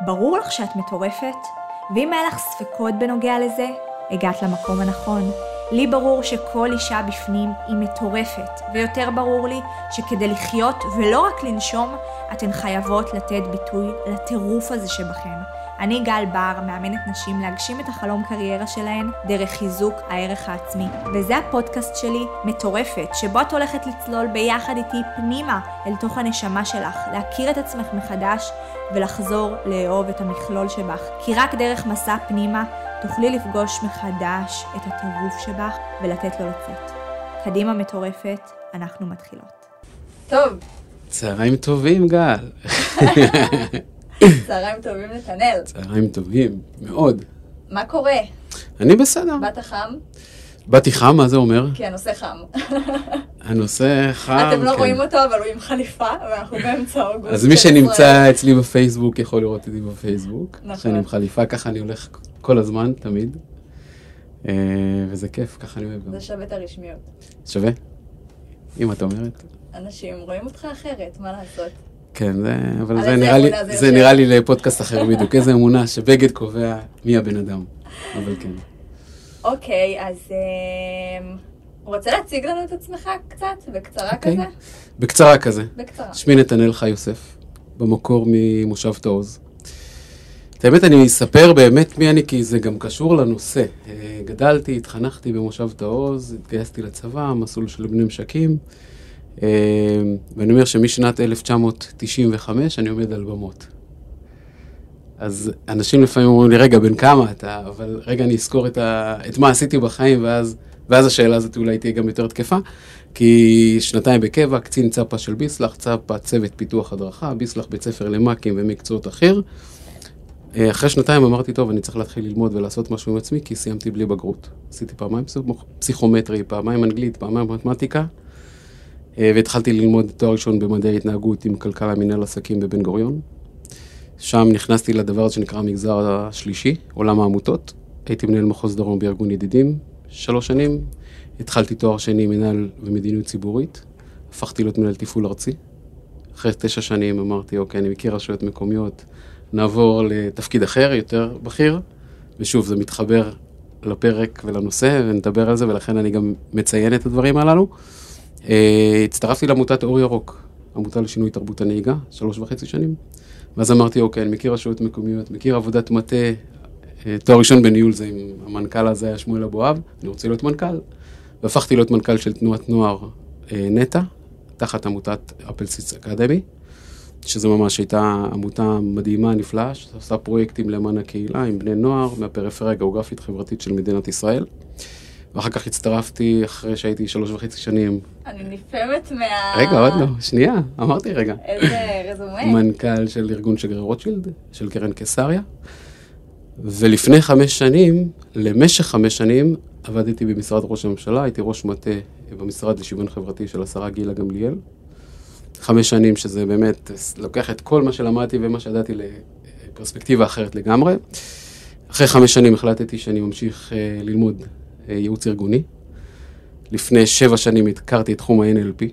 ברור לך שאת מטורפת? ואם היה לך ספקות בנוגע לזה, הגעת למקום הנכון. לי ברור שכל אישה בפנים היא מטורפת, ויותר ברור לי שכדי לחיות ולא רק לנשום, אתן חייבות לתת ביטוי לטירוף הזה שבכן. אני גל בר, מאמנת נשים להגשים את החלום קריירה שלהן דרך חיזוק הערך העצמי. וזה הפודקאסט שלי, מטורפת, שבו את הולכת לצלול ביחד איתי פנימה אל תוך הנשמה שלך, להכיר את עצמך מחדש ולחזור לאהוב את המכלול שבך. כי רק דרך מסע פנימה תוכלי לפגוש מחדש את הטירוף שבך ולתת לו לצאת. קדימה מטורפת, אנחנו מתחילות. טוב, צהריים טובים, גל. צהריים טובים נתנאל. צהריים טובים, מאוד. מה קורה? אני בסדר. באת חם? באתי חם, מה זה אומר? כי הנושא חם. הנושא חם, אתם לא כן. רואים אותו, אבל הוא עם חליפה, ואנחנו באמצע אוגוסט. אז מי. שנמצא אצלי בפייסבוק יכול לראות אותי בפייסבוק. נכון. שאני עם חליפה, ככה אני הולך כל הזמן, תמיד. אה, וזה כיף, ככה אני אוהב גם. זה שווה את הרשמיות. שווה? אם את אומרת. אנשים רואים אותך אחרת, מה לעשות? כן, זה, אבל זה נראה לי, זה? נראה לי לפודקאסט אחר בדיוק. איזה אמונה שבגד קובע מי הבן אדם. אבל כן. אוקיי, אז אמ, רוצה להציג לנו את עצמך קצת, בקצרה אוקיי. כזה? בקצרה כזה. בקצרה. שמי נתנאל חי יוסף, במקור ממושב תעוז. את האמת, אני אספר באמת מי אני, כי זה גם קשור לנושא. אה, גדלתי, התחנכתי במושב תעוז, התגייסתי לצבא, מסלול של בני משקים, אה, ואני אומר שמשנת 1995 אני עומד על במות. אז אנשים לפעמים אומרים לי, רגע, בן כמה אתה? אבל רגע, אני אזכור את, ה... את מה עשיתי בחיים, ואז, ואז השאלה הזאת אולי תהיה גם יותר תקפה. כי שנתיים בקבע, קצין צפה של ביסלח, צפה צוות פיתוח הדרכה, ביסלח בית ספר למ"כים ומקצועות אחר. אה, אחרי שנתיים אמרתי, טוב, אני צריך להתחיל ללמוד ולעשות משהו עם עצמי, כי סיימתי בלי בגרות. עשיתי פעמיים פסיכומ- פסיכומטרי, פעמיים אנגלית, פעמיים מתמטיקה, אה, והתחלתי ללמוד תואר ראשון במדעי התנהגות עם כלכלה מנהל עסקים בבן גוריון. שם נכנסתי לדבר שנקרא המגזר השלישי, עולם העמותות. הייתי מנהל מחוז דרום בארגון ידידים שלוש שנים. התחלתי תואר שני מנהל ומדיניות ציבורית. הפכתי להיות מנהל תפעול ארצי. אחרי תשע שנים אמרתי, אוקיי, אני מכיר רשויות מקומיות, נעבור לתפקיד אחר, יותר בכיר. ושוב, זה מתחבר לפרק ולנושא, ונדבר על זה, ולכן אני גם מציין את הדברים הללו. אה, הצטרפתי לעמותת אור ירוק, עמותה לשינוי תרבות הנהיגה, שלוש וחצי שנים. ואז אמרתי, אוקיי, אני מכיר רשויות מקומיות, מכיר עבודת מטה, אה, תואר ראשון בניהול זה עם המנכ"ל הזה היה שמואל אבואב, אני רוצה להיות מנכ"ל. והפכתי להיות מנכ"ל של תנועת נוער אה, נטע, תחת עמותת אפלסיס אקדמי, שזו ממש הייתה עמותה מדהימה, נפלאה, שעושה פרויקטים למען הקהילה עם בני נוער מהפריפריה הגיאוגרפית חברתית של מדינת ישראל. ואחר כך הצטרפתי, אחרי שהייתי שלוש וחצי שנים, אני נפעמת מה... רגע, עוד לא, שנייה, אמרתי רגע. איזה רזומה. מנכ"ל של ארגון שגריר רוטשילד, של קרן קיסריה. ולפני חמש שנים, למשך חמש שנים, עבדתי במשרד ראש הממשלה, הייתי ראש מטה במשרד לשוויון חברתי של השרה גילה גמליאל. חמש שנים שזה באמת לוקח את כל מה שלמדתי ומה שידעתי לפרספקטיבה אחרת לגמרי. אחרי חמש שנים החלטתי שאני ממשיך אה, ללמוד ייעוץ ארגוני. לפני שבע שנים הכרתי את תחום ה-NLP.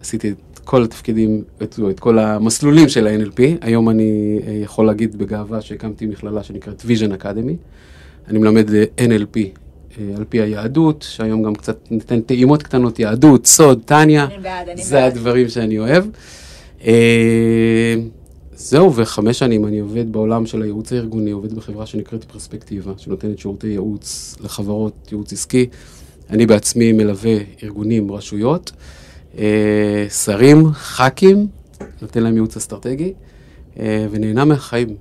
עשיתי את כל התפקידים, את, את כל המסלולים של ה-NLP. היום אני אה, יכול להגיד בגאווה שהקמתי מכללה שנקראת Vision Academy. אני מלמד אה, NLP אה, על פי היהדות, שהיום גם קצת ניתן טעימות קטנות, יהדות, סוד, טניה. אני בעד, אני זה בעד. הדברים שאני אוהב. זהו, וחמש שנים אני עובד בעולם של הייעוץ הארגוני, עובד בחברה שנקראת פרספקטיבה, שנותנת שירותי ייעוץ לחברות, ייעוץ עסקי. אני בעצמי מלווה ארגונים, רשויות, אה, שרים, ח"כים, נותן להם ייעוץ אסטרטגי, אה, ונהנה מהחיים.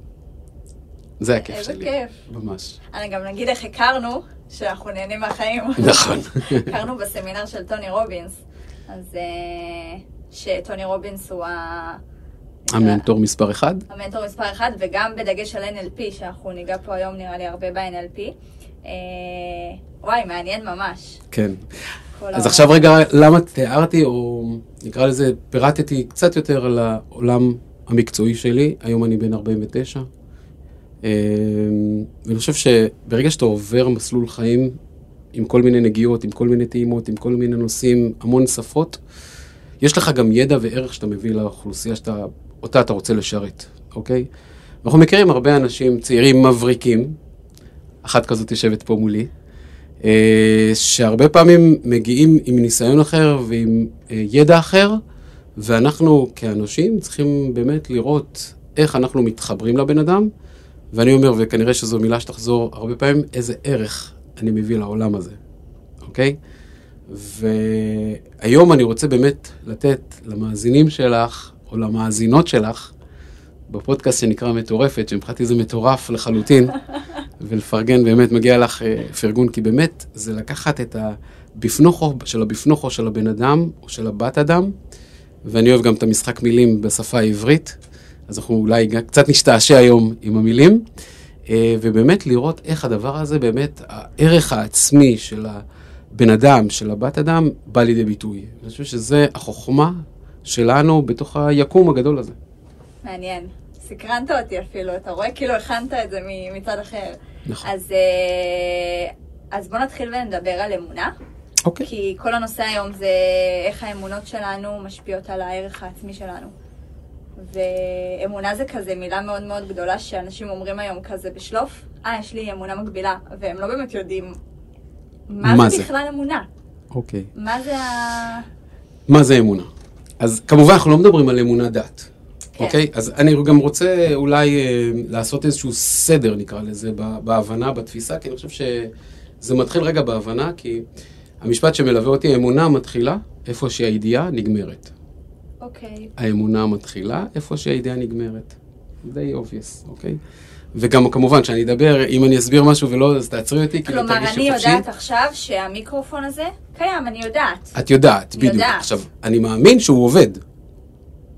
זה הכיף איזה שלי. כיף. ממש. אני גם נגיד איך הכרנו, שאנחנו נהנים מהחיים. נכון. הכרנו בסמינר של טוני רובינס, אז אה, שטוני רובינס הוא ה... המנטור מספר אחד. המנטור מספר אחד, וגם בדגש על NLP, שאנחנו ניגע פה היום נראה לי הרבה ב-NLP. אה, וואי, מעניין ממש. כן. אז. עכשיו רגע, למה תיארתי, או נקרא לזה, פירטתי קצת יותר על העולם המקצועי שלי, היום אני בן 49. אה, ואני חושב שברגע שאתה עובר מסלול חיים עם כל מיני נגיעות, עם כל מיני טעימות, עם כל מיני נושאים, המון שפות, יש לך גם ידע וערך שאתה מביא לאוכלוסייה שאתה, אותה אתה רוצה לשרת, אוקיי? אנחנו מכירים הרבה אנשים צעירים מבריקים, אחת כזאת יושבת פה מולי, אה, שהרבה פעמים מגיעים עם ניסיון אחר ועם אה, ידע אחר, ואנחנו כאנושים צריכים באמת לראות איך אנחנו מתחברים לבן אדם, ואני אומר, וכנראה שזו מילה שתחזור הרבה פעמים, איזה ערך אני מביא לעולם הזה, אוקיי? והיום אני רוצה באמת לתת למאזינים שלך, או למאזינות שלך, בפודקאסט שנקרא מטורפת, שמבחינתי זה מטורף לחלוטין, ולפרגן, באמת מגיע לך אה, פרגון, כי באמת זה לקחת את הבפנוכו של הבפנוכו של הבן אדם, או של הבת אדם, ואני אוהב גם את המשחק מילים בשפה העברית, אז אנחנו אולי קצת נשתעשע היום עם המילים, אה, ובאמת לראות איך הדבר הזה, באמת, הערך העצמי של הבן אדם, של הבת אדם, בא לידי ביטוי. אני חושב שזה החוכמה שלנו בתוך היקום הגדול הזה. מעניין. סקרנת אותי אפילו, אתה רואה? כאילו הכנת את זה מצד אחר. נכון. אז, אה, אז בוא נתחיל ונדבר על אמונה. אוקיי. כי כל הנושא היום זה איך האמונות שלנו משפיעות על הערך העצמי שלנו. ואמונה זה כזה מילה מאוד מאוד גדולה שאנשים אומרים היום כזה בשלוף, אה, יש לי אמונה מקבילה, והם לא באמת יודעים מה, מה זה זה? בכלל אמונה. אוקיי. מה זה ה... מה זה אמונה? אז כמובן אנחנו לא מדברים על אמונה דת, כן. אוקיי? אז אני גם רוצה אולי אה, לעשות איזשהו סדר, נקרא לזה, בהבנה, בתפיסה, כי אני חושב שזה מתחיל רגע בהבנה, כי המשפט שמלווה אותי, אמונה מתחילה איפה שהידיעה נגמרת. אוקיי. האמונה מתחילה איפה שהידיעה נגמרת. די obvious, אוקיי? וגם כמובן, כשאני אדבר, אם אני אסביר משהו ולא, אז תעצרי אותי, כאילו כלומר, תרגישי אני חופשי. יודעת עכשיו שהמיקרופון הזה קיים, אני יודעת. את יודעת, אני בדיוק. יודעת. עכשיו, אני מאמין שהוא עובד.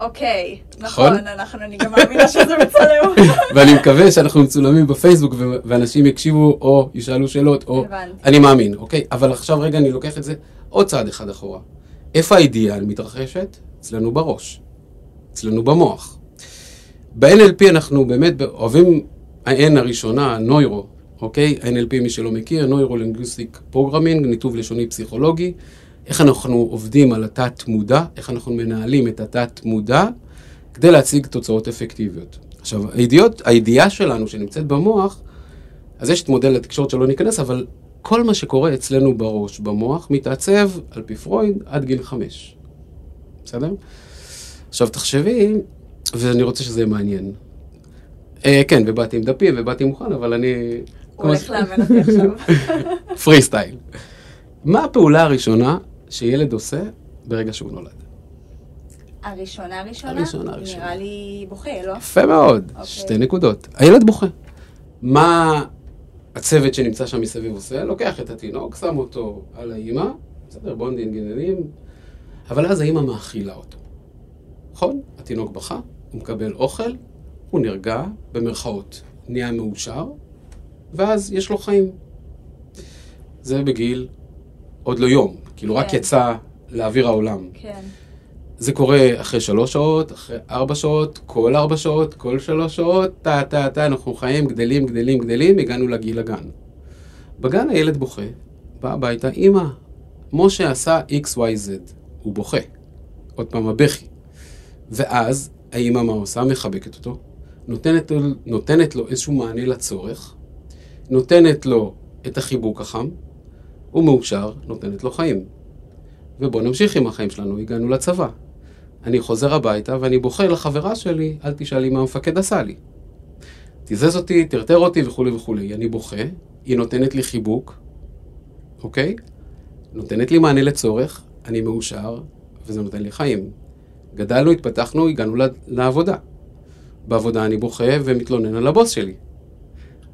אוקיי, נכון? נכון, אנחנו, אני גם מאמינה שזה מצלם. ואני מקווה שאנחנו מצולמים בפייסבוק ואנשים יקשיבו או ישאלו שאלות או... הבנתי. אני מאמין, אוקיי? אבל עכשיו רגע אני לוקח את זה עוד צעד אחד אחורה. איפה הידיעה מתרחשת? אצלנו בראש. אצלנו במוח. ב-NLP אנחנו באמת אוהבים, ה-N הראשונה, neuro, אוקיי? NLP, מי שלא מכיר, Neuro-Linguistic Programming, ניתוב לשוני פסיכולוגי. איך אנחנו עובדים על התת-מודע, איך אנחנו מנהלים את התת-מודע, כדי להציג תוצאות אפקטיביות. עכשיו, הידיעות, הידיעה שלנו שנמצאת במוח, אז יש את מודל התקשורת שלא ניכנס, אבל כל מה שקורה אצלנו בראש, במוח, מתעצב, על פי פרויד, עד גיל חמש. בסדר? עכשיו, תחשבי, ואני רוצה שזה יהיה מעניין. אה, כן, ובאתי עם דפים ובאתי מוכן, אבל אני... הוא הולך לאמן אותי עכשיו. פרי סטייל. מה הפעולה הראשונה שילד עושה ברגע שהוא נולד? הראשונה ראשונה? הראשונה ראשונה. נראה לי בוכה, לא? יפה מאוד, אוקיי. שתי נקודות. הילד בוכה. מה הצוות שנמצא שם מסביב עושה? לוקח את התינוק, שם אותו על האימא, בסדר, בונדין גננים, אבל אז האימא מאכילה אותו. נכון? התינוק בכה, הוא מקבל אוכל, הוא נרגע, במרכאות, נהיה מאושר, ואז יש לו חיים. זה בגיל עוד לא יום, כאילו רק כן. יצא לאוויר העולם. כן. זה קורה אחרי שלוש שעות, אחרי ארבע שעות, כל ארבע שעות, כל שלוש שעות, טה טה טה, אנחנו חיים, גדלים, גדלים, גדלים, הגענו לגיל הגן. בגן הילד בוכה, בא הביתה, אמא, משה עשה XYZ, הוא בוכה. עוד פעם הבכי. ואז האמא מה עושה? מחבקת אותו, נותנת, נותנת לו איזשהו מענה לצורך, נותנת לו את החיבוק החם, הוא מאושר, נותנת לו חיים. ובואו נמשיך עם החיים שלנו, הגענו לצבא. אני חוזר הביתה ואני בוכה לחברה שלי, אל תשאלי מה המפקד עשה לי. תיזז אותי, טרטר אותי וכולי וכולי. אני בוכה, היא נותנת לי חיבוק, אוקיי? נותנת לי מענה לצורך, אני מאושר, וזה נותן לי חיים. גדלנו, התפתחנו, הגענו לעבודה. בעבודה אני בוכה ומתלונן על הבוס שלי.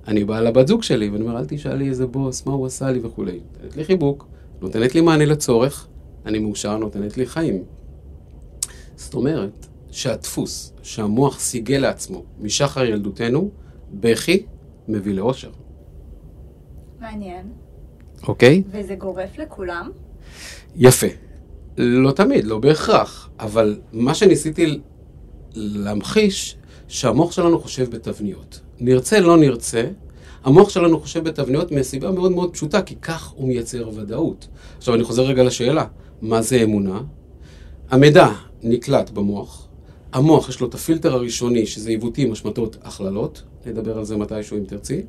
אני בא לבת זוג שלי ואני אומר, אל תשאלי איזה בוס, מה הוא עשה לי וכולי. נותנת לי חיבוק, נותנת לי מענה לצורך, אני מאושר, נותנת לי חיים. זאת אומרת שהדפוס שהמוח סיגל לעצמו משחר ילדותנו, בכי מביא לאושר. מעניין. אוקיי? וזה גורף לכולם? יפה. לא תמיד, לא בהכרח, אבל מה שניסיתי להמחיש, שהמוח שלנו חושב בתבניות. נרצה, לא נרצה, המוח שלנו חושב בתבניות מסיבה מאוד מאוד פשוטה, כי כך הוא מייצר ודאות. עכשיו אני חוזר רגע לשאלה, מה זה אמונה? המידע נקלט במוח, המוח יש לו את הפילטר הראשוני, שזה עיוותים, השמטות, הכללות, נדבר על זה מתישהו אם תרצי,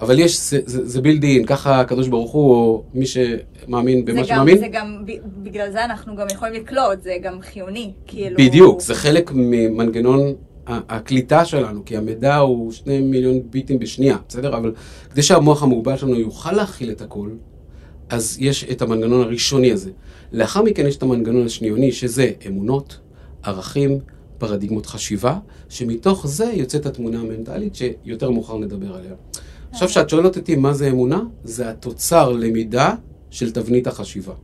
אבל יש, זה, זה, זה בילד אין, ככה הקדוש ברוך הוא, או מי שמאמין במה גם, שמאמין, זה גם, בגלל זה אנחנו גם יכולים לקלוט, זה גם חיוני, כאילו... בדיוק, זה חלק ממנגנון הקליטה שלנו, כי המידע הוא שני מיליון ביטים בשנייה, בסדר? אבל כדי שהמוח המוגבל שלנו יוכל להכיל את הכל, אז יש את המנגנון הראשוני הזה. לאחר מכן יש את המנגנון השניוני, שזה אמונות, ערכים, פרדיגמות חשיבה, שמתוך זה יוצאת התמונה המנטלית שיותר מאוחר נדבר עליה. עכשיו, כשאת שואלת אותי מה זה אמונה, זה התוצר למידה של תבנית החשיבה.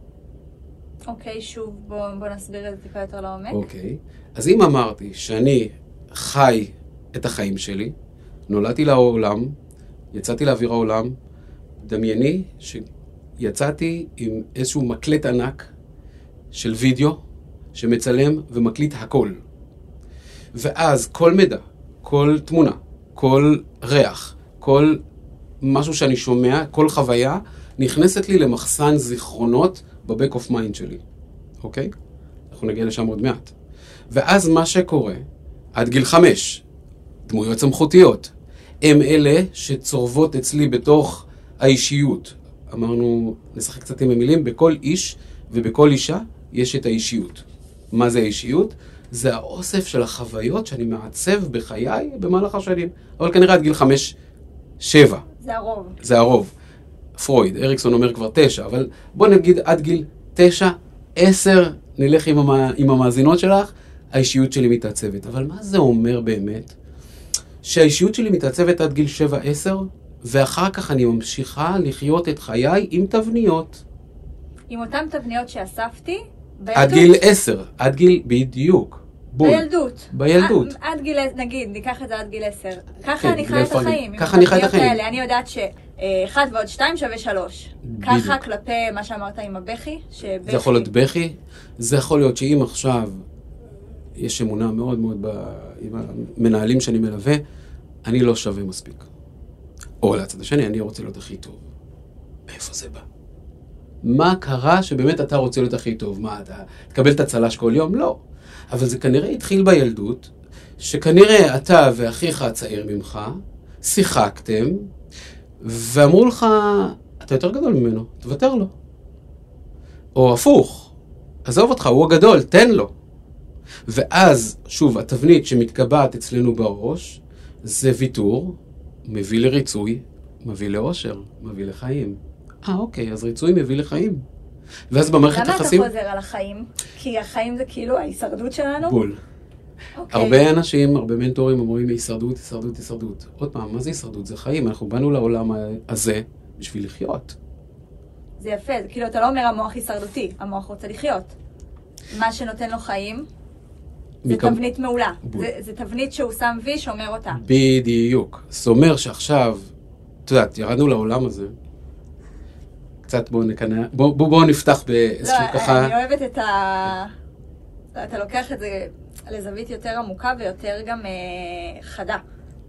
אוקיי, שוב, בוא, בוא נסביר את זה טיפה יותר לעומק. אוקיי. אז אם אמרתי שאני חי את החיים שלי, נולדתי לעולם, יצאתי לאוויר העולם, דמייני שיצאתי עם איזשהו מקלט ענק של וידאו שמצלם ומקליט הכל. ואז כל מידע, כל תמונה, כל ריח, כל משהו שאני שומע, כל חוויה, נכנסת לי למחסן זיכרונות ב back of mind שלי, אוקיי? אנחנו נגיע לשם עוד מעט. ואז מה שקורה, עד גיל חמש, דמויות סמכותיות, הם אלה שצורבות אצלי בתוך האישיות. אמרנו, נשחק קצת עם המילים, בכל איש ובכל אישה יש את האישיות. מה זה האישיות? זה האוסף של החוויות שאני מעצב בחיי במהלך השנים. אבל כנראה עד גיל חמש, שבע. זה הרוב. זה הרוב. פרויד, אריקסון אומר כבר תשע, אבל בוא נגיד עד גיל תשע, עשר, נלך עם, המ... עם המאזינות שלך, האישיות שלי מתעצבת. אבל מה זה אומר באמת? שהאישיות שלי מתעצבת עד גיל שבע, עשר, ואחר כך אני ממשיכה לחיות את חיי עם תבניות. עם אותן תבניות שאספתי, בילדות. עד גיל עשר, עד גיל, בדיוק. בול. בילדות. בילדות. עד, עד גיל, נגיד, ניקח את זה עד גיל עשר. ככה כן, אני חיה את. החיים. ככה אני חי את החיים. האלה. אני יודעת שאחד ועוד שתיים שווה שלוש. ככה כלפי מה שאמרת עם הבכי, שבכי... זה יכול להיות בכי, זה יכול להיות שאם עכשיו יש אמונה מאוד מאוד ב... עם המנהלים שאני מלווה, אני לא שווה מספיק. או לצד השני, אני רוצה להיות הכי טוב. מאיפה זה בא? מה קרה שבאמת אתה רוצה להיות הכי טוב? מה, אתה תקבל את הצל"ש כל יום? לא. אבל זה כנראה התחיל בילדות, שכנראה אתה ואחיך הצעיר ממך שיחקתם, ואמרו לך, אתה יותר גדול ממנו, תוותר לו. או הפוך, עזוב אותך, הוא הגדול, תן לו. ואז, שוב, התבנית שמתקבעת אצלנו בראש, זה ויתור, מביא לריצוי, מביא לאושר, מביא לחיים. אה, אוקיי, אז ריצוי מביא לחיים. ואז במערכת למה אתה יחסים... חוזר על החיים? כי החיים זה כאילו ההישרדות שלנו? בול. אוקיי. הרבה אנשים, הרבה מנטורים אומרים הישרדות, הישרדות, הישרדות. עוד פעם, מה זה הישרדות? זה חיים. אנחנו באנו לעולם הזה בשביל לחיות. זה יפה, זה כאילו אתה לא אומר המוח הישרדותי, המוח רוצה לחיות. מה שנותן לו חיים, זה מכם- תבנית מעולה. בול. זה, זה תבנית שהוא שם וי, שומר אותה. בדיוק. זה אומר שעכשיו, את יודעת, ירדנו לעולם הזה, קצת בואו נקנא, בואו בוא, בוא נפתח באיזשהו לא, ככה... אני אוהבת את ה... אתה לוקח את זה לזווית יותר עמוקה ויותר גם אה, חדה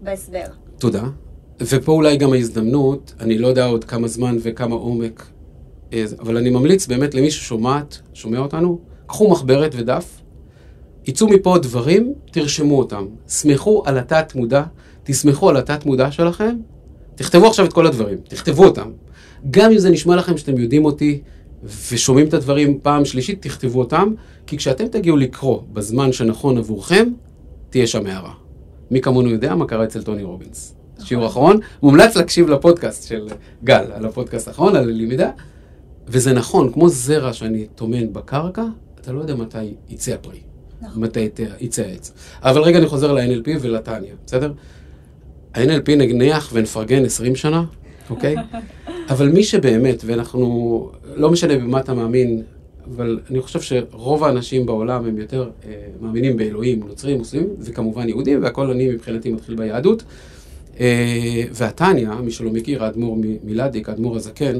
בהסבר. תודה. ופה אולי גם ההזדמנות, אני לא יודע עוד כמה זמן וכמה עומק, אה, אבל אני ממליץ באמת למי ששומעת, שומע אותנו, קחו מחברת ודף, יצאו מפה דברים, תרשמו אותם. סמכו על התת מודע, תסמכו על התת מודע שלכם, תכתבו עכשיו את כל הדברים, תכתבו אותם. גם אם זה נשמע לכם שאתם יודעים אותי ושומעים את הדברים פעם שלישית, תכתבו אותם, כי כשאתם תגיעו לקרוא בזמן שנכון עבורכם, תהיה שם הערה. מי כמונו יודע מה קרה אצל טוני רובינס. שיעור אחרון, מומלץ להקשיב לפודקאסט של גל, על הפודקאסט האחרון, על הלמידה, וזה נכון, כמו זרע שאני טומן בקרקע, אתה לא יודע מתי יצא הפרי, נכון. מתי יצא העץ. אבל רגע אני חוזר ל-NLP ולטניה, בסדר? ה-NLP נניח ונפרגן 20 שנה, אוקיי? אבל מי שבאמת, ואנחנו, לא משנה במה אתה מאמין, אבל אני חושב שרוב האנשים בעולם הם יותר אה, מאמינים באלוהים, נוצרים, מוסלמים, וכמובן יהודים, והכל אני מבחינתי מתחיל ביהדות. אה, והתניא, מי שלא מכיר, האדמו"ר מ- מלדיק, האדמו"ר הזקן,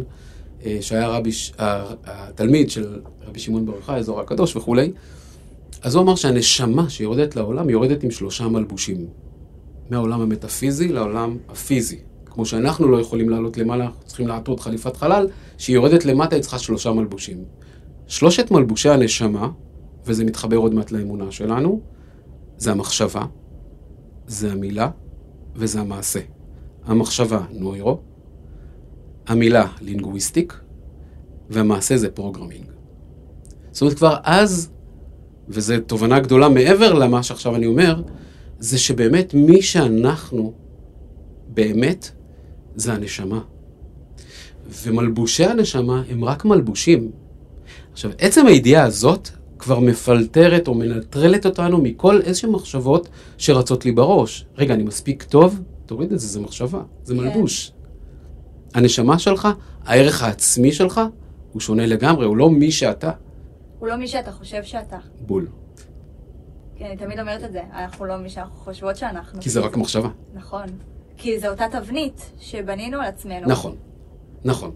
אה, שהיה רבי, התלמיד של רבי שמעון בר יוחאי, אזור הקדוש וכולי, אז הוא אמר שהנשמה שיורדת לעולם, יורדת עם שלושה מלבושים. מהעולם המטאפיזי לעולם הפיזי. כמו שאנחנו לא יכולים לעלות למעלה, אנחנו צריכים לעטות חליפת חלל, שהיא יורדת למטה, היא צריכה שלושה מלבושים. שלושת מלבושי הנשמה, וזה מתחבר עוד מעט לאמונה שלנו, זה המחשבה, זה המילה וזה המעשה. המחשבה, neuro, המילה, linguistic, והמעשה זה programming. זאת אומרת, כבר אז, וזו תובנה גדולה מעבר למה שעכשיו אני אומר, זה שבאמת מי שאנחנו באמת זה הנשמה. ומלבושי הנשמה הם רק מלבושים. עכשיו, עצם הידיעה הזאת כבר מפלטרת או מנטרלת אותנו מכל איזשהן מחשבות שרצות לי בראש. רגע, אני מספיק טוב? תוריד את זה, זה מחשבה, זה כן. מלבוש. הנשמה שלך, הערך העצמי שלך, הוא שונה לגמרי, הוא לא מי שאתה. הוא לא מי שאתה חושב שאתה. בול. כי אני תמיד אומרת את זה, אנחנו לא מי שאנחנו חושבות שאנחנו. כי זה רק מחשבה. נכון. כי זו אותה תבנית שבנינו על עצמנו. נכון, נכון.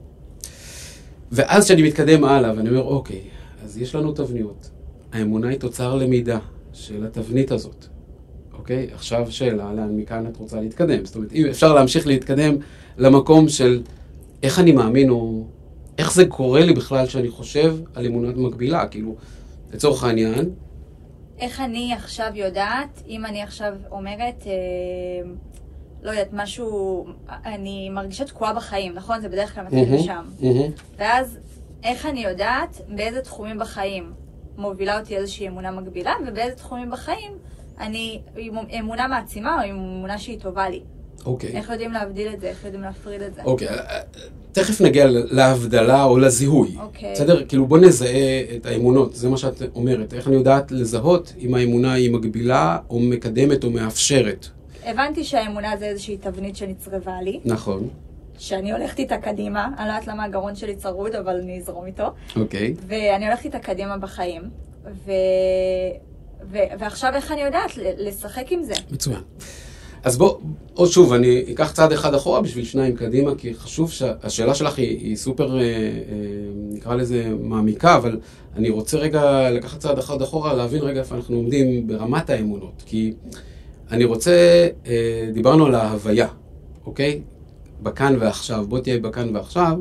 ואז כשאני מתקדם הלאה ואני אומר, אוקיי, אז יש לנו תבניות. האמונה היא תוצר למידה של התבנית הזאת. אוקיי? עכשיו שאלה, לאן מכאן את רוצה להתקדם? זאת אומרת, אם אפשר להמשיך להתקדם למקום של איך אני מאמין, או איך זה קורה לי בכלל שאני חושב על אמונת מקבילה. כאילו, לצורך העניין, איך אני עכשיו יודעת, אם אני עכשיו אומרת, אה, לא יודעת, משהו, אני מרגישה תקועה בחיים, נכון? זה בדרך כלל מתחיל מהמם, משם. מהמם. ואז, איך אני יודעת באיזה תחומים בחיים מובילה אותי איזושהי אמונה מקבילה, ובאיזה תחומים בחיים אני אמונה מעצימה או אמונה שהיא טובה לי. אוקיי. איך יודעים להבדיל את זה? איך יודעים להפריד את זה? אוקיי, אה, תכף נגיע להבדלה או לזיהוי. אוקיי. בסדר? כאילו בוא נזהה את האמונות, זה מה שאת אומרת. איך אני יודעת לזהות אם האמונה היא מגבילה או מקדמת או מאפשרת. הבנתי שהאמונה זה איזושהי תבנית שנצרבה לי, נכון, שאני הולכת איתה קדימה, אני לא יודעת למה הגרון שלי צרוד, אבל אני אזרום איתו. אוקיי. ואני הולכת איתה קדימה בחיים, ו... ו... ועכשיו איך אני יודעת לשחק עם זה? מצוין. אז בוא, עוד שוב, אני אקח צעד אחד אחורה בשביל שניים קדימה, כי חשוב שהשאלה שלך היא, היא סופר, אה, אה, נקרא לזה, מעמיקה, אבל אני רוצה רגע לקחת צעד אחד אחורה, להבין רגע איפה אנחנו עומדים ברמת האמונות. כי אני רוצה, אה, דיברנו על ההוויה, אוקיי? בכאן ועכשיו. בוא תהיה בכאן ועכשיו.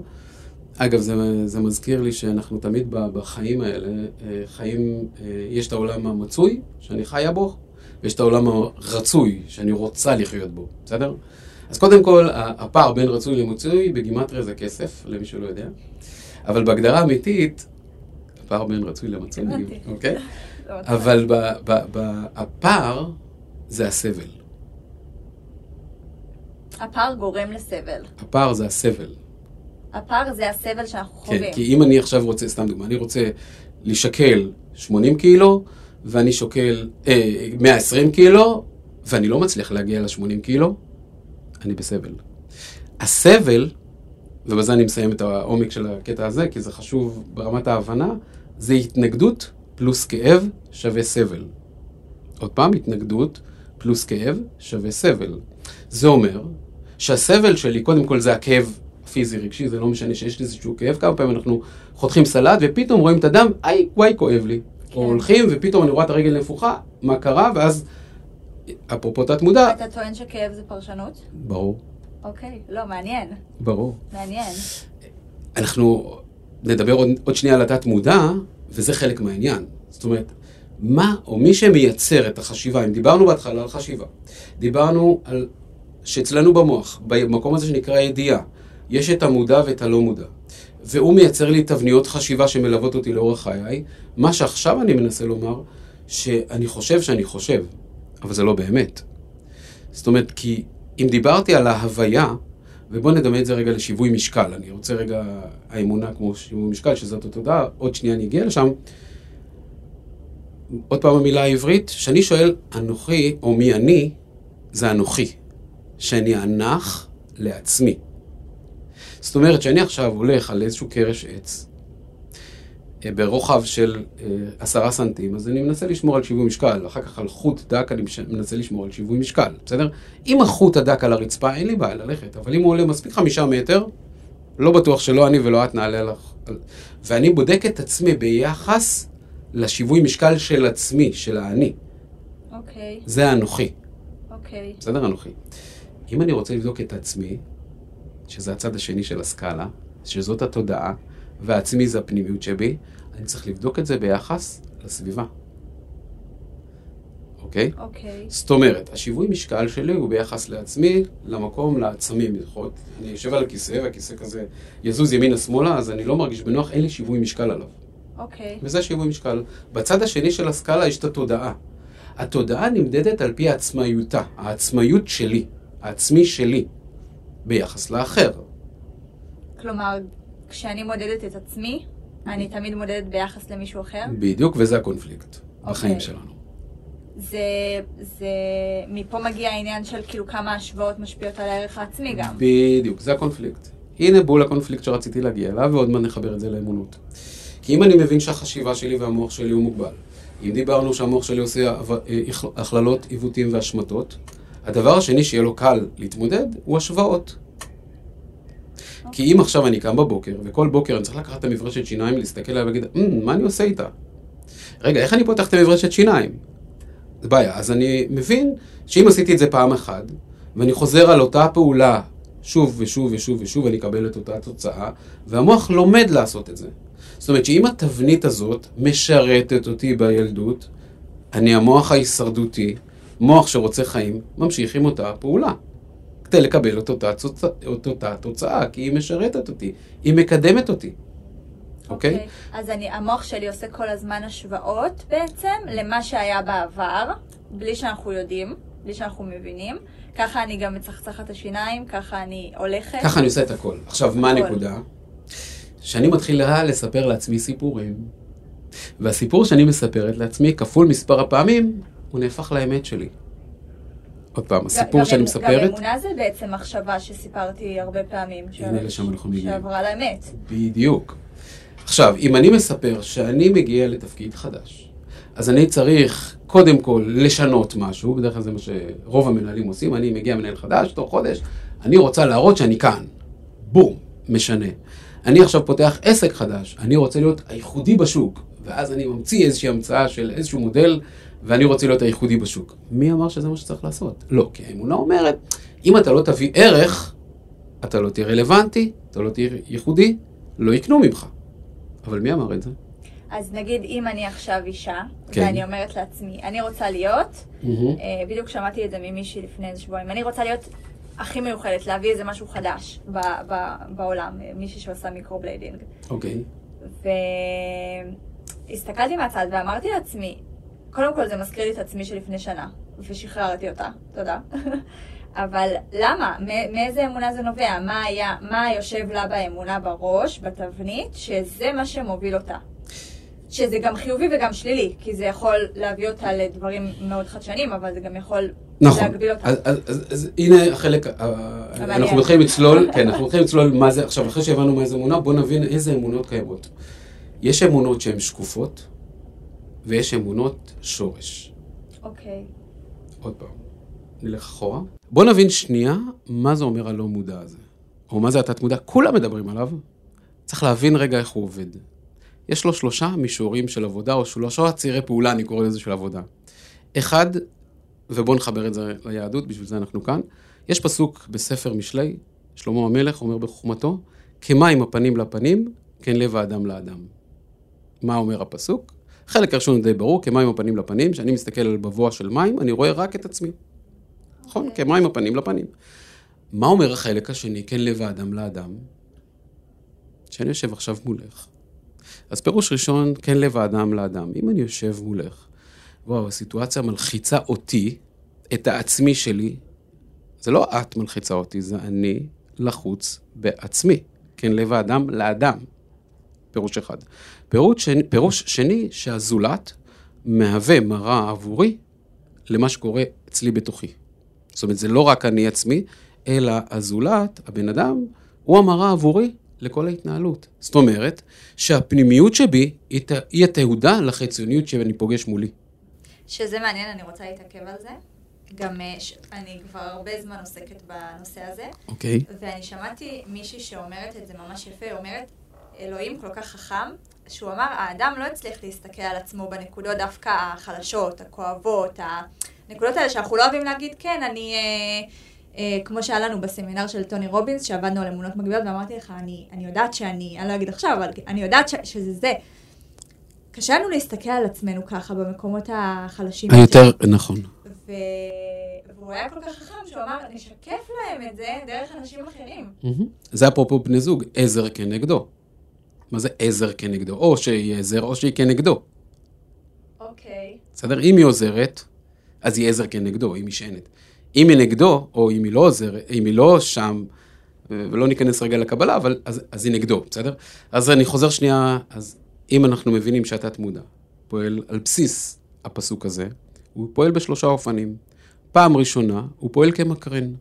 אגב, זה, זה מזכיר לי שאנחנו תמיד בחיים האלה, אה, חיים, אה, יש את העולם המצוי, שאני חיה בו, ויש את העולם הרצוי, שאני רוצה לחיות בו, בסדר? אז קודם כל, הפער בין רצוי למצוי בגימטריה זה כסף, למי שלא יודע. אבל בהגדרה אמיתית, הפער בין רצוי למצוי. אוקיי? זה מצחיק. אבל ב- ב- ב- הפער זה הסבל. הפער גורם לסבל. הפער זה הסבל. הפער זה הסבל שאנחנו כן, חווים. כי אם אני עכשיו רוצה, סתם דוגמא, אני רוצה לשקל 80 קילו, ואני שוקל אה, 120 קילו, ואני לא מצליח להגיע ל-80 קילו, אני בסבל. הסבל, ובזה אני מסיים את העומק של הקטע הזה, כי זה חשוב ברמת ההבנה, זה התנגדות פלוס כאב שווה סבל. עוד פעם, התנגדות פלוס כאב שווה סבל. זה אומר שהסבל שלי, קודם כל זה הכאב פיזי, רגשי, זה לא משנה שיש לי איזשהו כאב, כמה פעמים אנחנו חותכים סלט ופתאום רואים את הדם, איי, וואי, כואב לי. כן. או הולכים ופתאום אני רואה את הרגל נפוחה, מה קרה, ואז, אפרופו תת מודע, אתה טוען שכאב זה פרשנות? ברור, אוקיי, לא, מעניין. ברור. מעניין. אנחנו נדבר עוד, עוד שנייה על התת מודע, וזה חלק מהעניין. זאת אומרת, מה או מי שמייצר את החשיבה, אם דיברנו בהתחלה על חשיבה, דיברנו על שאצלנו במוח, במקום הזה שנקרא ידיעה, יש את המודע ואת הלא מודע. והוא מייצר לי תבניות חשיבה שמלוות אותי לאורך חיי. מה שעכשיו אני מנסה לומר, שאני חושב שאני חושב, אבל זה לא באמת. זאת אומרת, כי אם דיברתי על ההוויה, ובואו נדמה את זה רגע לשיווי משקל. אני רוצה רגע, האמונה כמו שיווי משקל, שזאת התודעה, עוד שנייה אני אגיע לשם. עוד פעם המילה העברית, כשאני שואל אנוכי, או מי אני, זה אנוכי. שאני אנח לעצמי. זאת אומרת שאני עכשיו הולך על איזשהו קרש עץ, אה, ברוחב של אה, עשרה סנטים, אז אני מנסה לשמור על שיווי משקל, אחר כך על חוט דק אני מנסה לשמור על שיווי משקל, בסדר? אם החוט הדק על הרצפה, אין לי בעיה ללכת, אבל אם הוא עולה מספיק חמישה מטר, לא בטוח שלא אני ולא את נעלה לך. ואני בודק את עצמי ביחס לשיווי משקל של עצמי, של האני. אוקיי, זה האנוכי, אוקיי. בסדר? אנוכי. אם אני רוצה לבדוק את עצמי, שזה הצד השני של הסקאלה, שזאת התודעה, והעצמי זה הפנימיות שבי, אני צריך לבדוק את זה ביחס לסביבה. אוקיי? אוקיי. זאת אומרת, השיווי משקל שלי הוא ביחס לעצמי, למקום, לעצמים. להיות, אני יושב על הכיסא, והכיסא כזה יזוז ימינה-שמאלה, אז אני לא מרגיש בנוח, אין לי שיווי משקל עליו. אוקיי. וזה שיווי משקל. בצד השני של הסקאלה יש את התודעה. התודעה נמדדת על פי עצמאיותה, העצמאיות שלי, העצמי שלי, ביחס לאחר. כלומר, כשאני מודדת את עצמי, אני תמיד מודדת ביחס למישהו אחר. בדיוק, וזה הקונפליקט בחיים אוקיי. שלנו. זה, זה, מפה מגיע העניין של כאילו כמה השוואות משפיעות על הערך העצמי גם. בדיוק, זה הקונפליקט. הנה בול הקונפליקט שרציתי להגיע אליו, ועוד מעט נחבר את זה לאמונות. כי אם אני מבין שהחשיבה שלי והמוח שלי הוא מוגבל, אם דיברנו שהמוח שלי עושה אה, הכללות, עיוותים והשמטות, הדבר השני שיהיה לו קל להתמודד הוא השוואות. כי אם עכשיו אני קם בבוקר, וכל בוקר אני צריך לקחת את המברשת שיניים, להסתכל עליה ולהגיד, "אמ, מה אני עושה איתה? רגע, איך אני פותח את המברשת שיניים? זה בעיה. אז אני מבין שאם עשיתי את זה פעם אחת, ואני חוזר על אותה פעולה שוב ושוב ושוב ושוב, אני אקבל את אותה תוצאה, והמוח לומד לעשות את זה. זאת אומרת שאם התבנית הזאת משרתת אותי בילדות, אני המוח ההישרדותי, מוח שרוצה חיים, ממשיך עם אותה פעולה. כדי לקבל את אותה, תוצא, את אותה תוצאה, כי היא משרתת אותי, היא מקדמת אותי. אוקיי? אז אני, המוח שלי עושה כל הזמן השוואות בעצם למה שהיה בעבר, בלי שאנחנו יודעים, בלי שאנחנו מבינים. ככה אני גם מצחצחת השיניים, ככה אני הולכת. ככה אני עושה את הכל. עכשיו, מה הכל. הנקודה? שאני מתחילה לספר לעצמי סיפורים, והסיפור שאני מספרת לעצמי, כפול מספר הפעמים, הוא נהפך לאמת שלי. עוד פעם, הסיפור גם- שאני גם מספרת, אמונה זה בעצם מחשבה שסיפרתי הרבה פעמים. ש- הנה, לשם אנחנו מגיעים. שעברה לאמת. בדיוק. עכשיו, אם אני מספר שאני מגיע לתפקיד חדש, אז אני צריך קודם כל לשנות משהו, בדרך כלל זה מה שרוב המנהלים עושים, אני מגיע מנהל חדש, תוך חודש, אני רוצה להראות שאני כאן. בום, משנה. אני עכשיו פותח עסק חדש, אני רוצה להיות הייחודי בשוק, ואז אני ממציא איזושהי המצאה של איזשהו מודל, ואני רוצה להיות הייחודי בשוק. מי אמר שזה מה שצריך לעשות? לא, כי האמונה אומרת, אם אתה לא תביא ערך, אתה לא תהיה רלוונטי, אתה לא תהיה ייחודי, לא יקנו ממך. אבל מי אמר את זה? אז נגיד אם אני עכשיו אישה, כן. ואני אומרת לעצמי, אני רוצה להיות. אה, בדיוק שמעתי את זה ממישהי לפני איזה שבועיים, אני רוצה להיות הכי מיוחדת, להביא איזה משהו חדש ב- ב- בעולם, מישהי שעושה microblading. אוקיי. והסתכלתי מהצד ואמרתי לעצמי, קודם כל זה מזכיר לי את עצמי שלפני שנה, ושחררתי אותה, תודה. אבל למה? מאיזה אמונה זה נובע? מה היה, מה יושב לה באמונה בראש, בתבנית, שזה מה שמוביל אותה? שזה גם חיובי וגם שלילי, כי זה יכול להביא אותה לדברים מאוד חדשניים, אבל זה גם יכול נכון. להגביל אותה. אז, אז, אז, אז הנה החלק, אה. אנחנו מתחילים לצלול, כן, אנחנו מתחילים לצלול מה זה, עכשיו אחרי שהבנו מה זה אמונה, בואו נבין איזה אמונות קיימות. יש אמונות שהן שקופות, ויש אמונות שורש. אוקיי. עוד פעם, נלך אחורה. בואו נבין שנייה מה זה אומר הלא מודע הזה, או מה זה התת מודע, כולם מדברים עליו, צריך להבין רגע איך הוא עובד. יש לו שלושה מישורים של עבודה, או שלושה צירי פעולה, אני קורא לזה של עבודה. אחד, ובואו נחבר את זה ליהדות, בשביל זה אנחנו כאן, יש פסוק בספר משלי, שלמה המלך אומר בחוכמתו, כמים הפנים לפנים, כן לב האדם לאדם. מה אומר הפסוק? חלק הראשון די ברור, כמים הפנים לפנים, כשאני מסתכל על בבוע של מים, אני רואה רק את עצמי. נכון? כמים הפנים לפנים. מה אומר החלק השני, כן לב האדם לאדם? שאני יושב עכשיו מולך. אז פירוש ראשון, כן לב האדם לאדם. אם אני יושב מולך, וואו, הסיטואציה מלחיצה אותי, את העצמי שלי, זה לא את מלחיצה אותי, זה אני לחוץ בעצמי. כן לב האדם לאדם. פירוש אחד. פירוש שני, פירוש שני שהזולת מהווה מראה עבורי למה שקורה אצלי בתוכי. זאת אומרת, זה לא רק אני עצמי, אלא הזולת, הבן אדם, הוא המראה עבורי לכל ההתנהלות. זאת אומרת, שהפנימיות שבי היא, התהודה לחיצוניות שאני פוגש מולי. שזה מעניין, אני רוצה להתעכב על זה. גם אה, ש... אני כבר הרבה זמן עוסקת בנושא הזה, אוקיי? ואני שמעתי מישהי שאומרת את זה ממש יפה, אומרת, אלוהים כל כך חכם, שהוא אמר, האדם לא הצליח להסתכל על עצמו בנקודות דווקא החלשות, הכואבות, הנקודות האלה שאנחנו לא אוהבים להגיד, כן, אני, אה, אה, כמו שהיה לנו בסמינר של טוני רובינס, שעבדנו על אמונות מגבילות, ואמרתי לך, אני, אני יודעת שאני, אני לא אגיד עכשיו, אבל אני יודעת ש, שזה זה. קשה לנו להסתכל על עצמנו ככה במקומות החלשים. היותר, נכון. ו... והוא היה כל כך חכם שהוא אמר, נשקף להם את זה דרך אנשים אחרים. זה אפרופו בני זוג, עזר כנגדו. מה זה עזר כנגדו? או שהיא עזר או שהיא כנגדו. אוקיי. בסדר? אם היא עוזרת, אז היא עזר כנגדו, היא משענת. אם היא נגדו, או אם היא לא עוזרת, אם היא לא שם, ולא ניכנס רגע לקבלה, אבל אז, אז היא נגדו, בסדר? אז אני חוזר שנייה, אז אם אנחנו מבינים שהתת מודע פועל על בסיס הפסוק הזה, הוא פועל בשלושה אופנים. פעם ראשונה, הוא פועל כמקרן.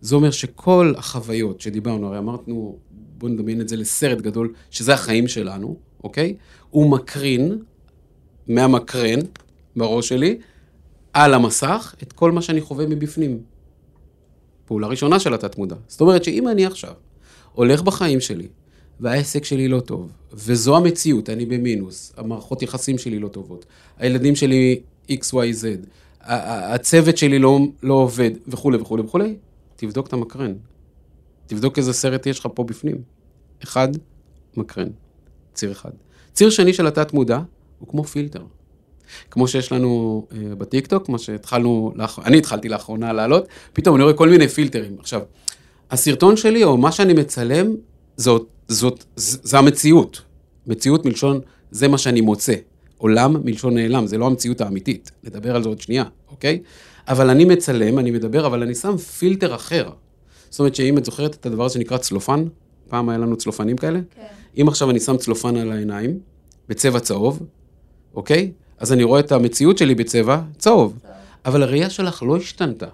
זה אומר שכל החוויות שדיברנו, הרי אמרנו, בואו נדמיין את זה לסרט גדול, שזה החיים שלנו, אוקיי? הוא מקרין מהמקרן בראש שלי על המסך את כל מה שאני חווה מבפנים. פעולה ראשונה של התת-מודע. זאת אומרת שאם אני עכשיו הולך בחיים שלי, והעסק שלי לא טוב, וזו המציאות, אני במינוס, המערכות יחסים שלי לא טובות, הילדים שלי XYZ, הצוות שלי לא, לא עובד, וכולי וכולי וכולי, תבדוק את המקרן. תבדוק איזה סרט יש לך פה בפנים. אחד, מקרן. ציר אחד. ציר שני של התת-מודע הוא כמו פילטר. כמו שיש לנו אה, בטיקטוק, מה שהתחלנו, לאח... אני התחלתי לאחרונה לעלות, פתאום אני רואה כל מיני פילטרים. עכשיו, הסרטון שלי, או מה שאני מצלם, זאת, זאת, ז- זה המציאות. מציאות מלשון, זה מה שאני מוצא. עולם מלשון נעלם, זה לא המציאות האמיתית. נדבר על זה עוד שנייה, אוקיי? אבל אני מצלם, אני מדבר, אבל אני שם פילטר אחר. זאת אומרת שאם את זוכרת את הדבר שנקרא צלופן, פעם היה לנו צלופנים כאלה, כן. אם עכשיו אני שם צלופן על העיניים, בצבע צהוב, אוקיי? אז אני רואה את המציאות שלי בצבע צהוב. טוב. אבל הראייה שלך לא השתנתה.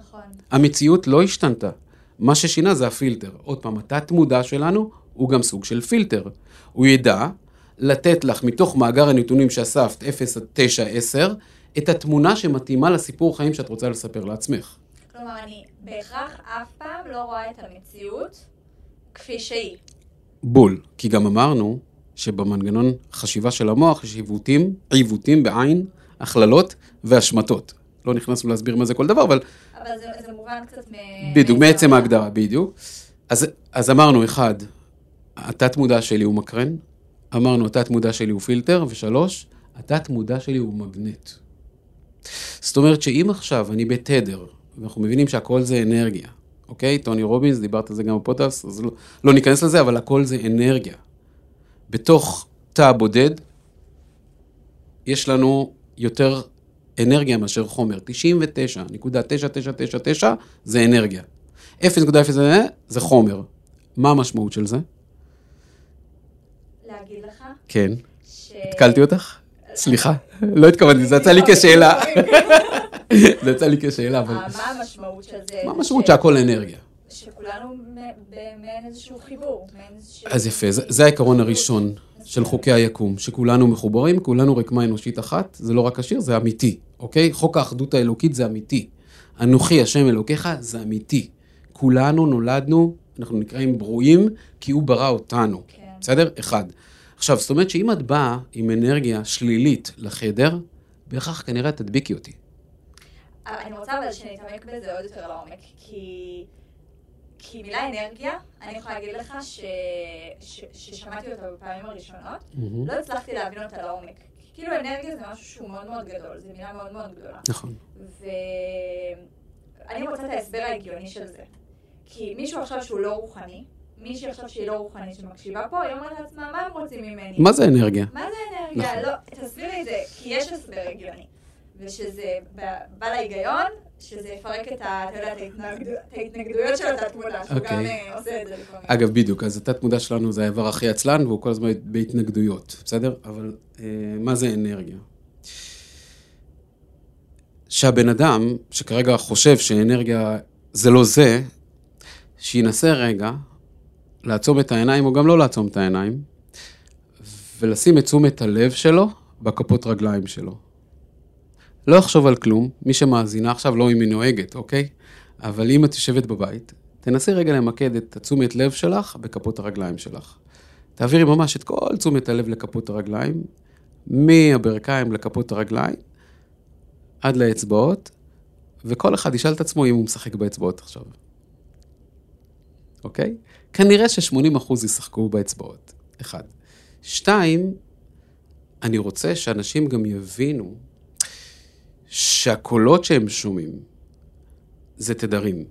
נכון. המציאות לא השתנתה. מה ששינה זה הפילטר. עוד פעם, התת-מודע שלנו הוא גם סוג של פילטר. הוא ידע לתת לך מתוך מאגר הנתונים שאספת 0 עד 9, 10, את התמונה שמתאימה לסיפור חיים שאת רוצה לספר לעצמך. כלומר, אני בהכרח אף פעם לא רואה את המציאות כפי שהיא. בול. כי גם אמרנו שבמנגנון חשיבה של המוח יש עיוותים, עיוותים בעין, הכללות והשמטות. לא נכנסנו להסביר מה זה כל דבר, אבל אבל זה, זה מובן קצת מ... בדיוק, מעצם ההגדרה, בדיוק. אז, אז אמרנו, אחד, התת-מודע שלי הוא מקרן, אמרנו, התת-מודע שלי הוא פילטר, ושלוש, התת-מודע שלי הוא מגנט. זאת אומרת שאם עכשיו אני בתדר, ואנחנו מבינים שהכל זה אנרגיה, אוקיי? טוני רובינס, דיברת על זה גם בפודקאסט, אז לא, לא ניכנס לזה, אבל הכל זה אנרגיה. בתוך תא בודד, יש לנו יותר אנרגיה מאשר חומר. 99.9999 זה אנרגיה. 0.0 זה חומר. מה המשמעות של זה? להגיד לך כן. ש... התקלתי אותך? סליחה, לא התכוונתי, זה יצא לי כשאלה. זה יצא לי כשאלה, אבל... מה המשמעות של זה? מה המשמעות שהכל אנרגיה? שכולנו במעין איזשהו חיבור. אז יפה, זה, זה העיקרון הראשון של חוקי היקום, שכולנו מחוברים, כולנו רקמה אנושית אחת, זה לא רק השיר, זה אמיתי, אוקיי? חוק האחדות האלוקית זה אמיתי. אנוכי השם אלוקיך זה אמיתי. כולנו נולדנו, אנחנו נקראים ברואים, כי הוא ברא אותנו. כן. בסדר? אחד. עכשיו, זאת אומרת שאם את באה עם אנרגיה שלילית לחדר, בהכרח כנראה תדביקי אותי. אבל אני רוצה אבל שנתעמק בזה עוד יותר לעומק, כי... כי מילה אנרגיה, אני יכולה להגיד לך ש... ש... ששמעתי אותה בפעמים הראשונות, מהמם. לא הצלחתי להבין אותה לעומק. כאילו אנרגיה זה משהו שהוא מאוד מאוד גדול, זו מילה מאוד מאוד גדולה. נכון. ואני רוצה את ההסבר ההגיוני של זה. כי מישהו עכשיו שהוא לא רוחני, מישהי עכשיו שהיא לא רוחנית שמקשיבה פה, היא אומרת לעצמה, מה הם רוצים ממני? מה זה אנרגיה? מה זה אנרגיה? נכון. לא, תסבירי את זה, כי יש הסבר הגיוני. ושזה בא להיגיון, שזה יפרק את ההתנגדויות של התת-מודע, שהוא אוקיי. גם אה, עושה את זה לפעמים. אגב, בדיוק, אז התת מודע שלנו זה האיבר הכי עצלן, והוא כל הזמן בהתנגדויות, בסדר? אבל אה, מה זה אנרגיה? שהבן אדם, שכרגע חושב שאנרגיה זה לא זה, שינסה רגע לעצום את העיניים, או גם לא לעצום את העיניים, ולשים את תשומת הלב שלו בכפות רגליים שלו. לא יחשוב על כלום, מי שמאזינה עכשיו, לא אם היא נוהגת, אוקיי? אבל אם את יושבת בבית, תנסי רגע למקד את תשומת לב שלך בכפות הרגליים שלך. תעבירי ממש את כל תשומת הלב לכפות הרגליים, מהברכיים לכפות הרגליים, עד לאצבעות, וכל אחד ישאל את עצמו אם הוא משחק באצבעות עכשיו. אוקיי? כנראה ש-80% ישחקו באצבעות. אחד. שתיים, אני רוצה שאנשים גם יבינו שהקולות שהם שומעים זה תדרים.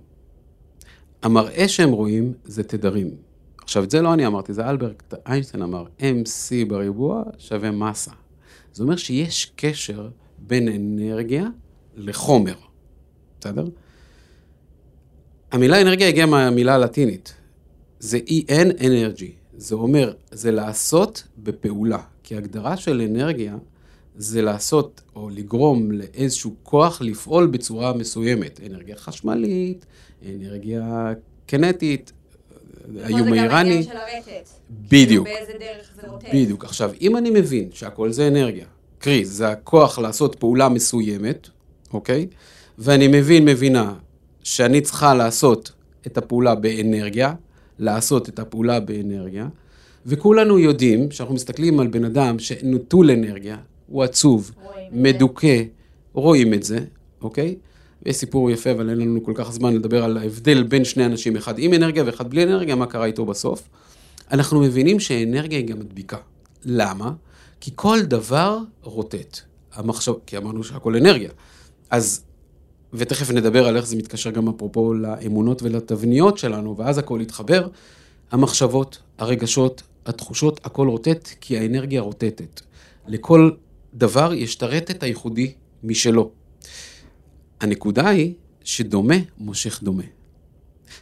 המראה שהם רואים זה תדרים. עכשיו, את זה לא אני אמרתי, זה אלברט איינשטיין אמר, MC בריבוע שווה מסה. זה אומר שיש קשר בין אנרגיה לחומר, בסדר? המילה אנרגיה הגיעה מהמילה הלטינית. זה EN energy. זה אומר, זה לעשות בפעולה. כי הגדרה של אנרגיה זה לעשות או לגרום לאיזשהו כוח לפעול בצורה מסוימת. אנרגיה חשמלית, אנרגיה קנטית, האיום האיראני. זה גם העניין של הרטט. בדיוק. כאילו באיזה דרך זה רוטט. בדיוק. עכשיו, אם אני מבין שהכל זה אנרגיה, קרי, זה הכוח לעשות פעולה מסוימת, אוקיי? ואני מבין, מבינה, שאני צריכה לעשות את הפעולה באנרגיה, לעשות את הפעולה באנרגיה, וכולנו יודעים, שאנחנו מסתכלים על בן אדם שנטול אנרגיה, הוא עצוב. מדוכא, רואים את זה, אוקיי? יש סיפור יפה, אבל אין לנו כל כך זמן לדבר על ההבדל בין שני אנשים, אחד עם אנרגיה ואחד בלי אנרגיה, מה קרה איתו בסוף. אנחנו מבינים שאנרגיה היא גם מדביקה. למה? כי כל דבר רוטט. המחשב, כי אמרנו שהכל אנרגיה. אז, ותכף נדבר על איך זה מתקשר גם אפרופו לאמונות ולתבניות שלנו, ואז הכל יתחבר. המחשבות, הרגשות, התחושות, הכל רוטט, כי האנרגיה רוטטת. לכל דבר יש את הרטט הייחודי משלו. הנקודה היא שדומה מושך דומה.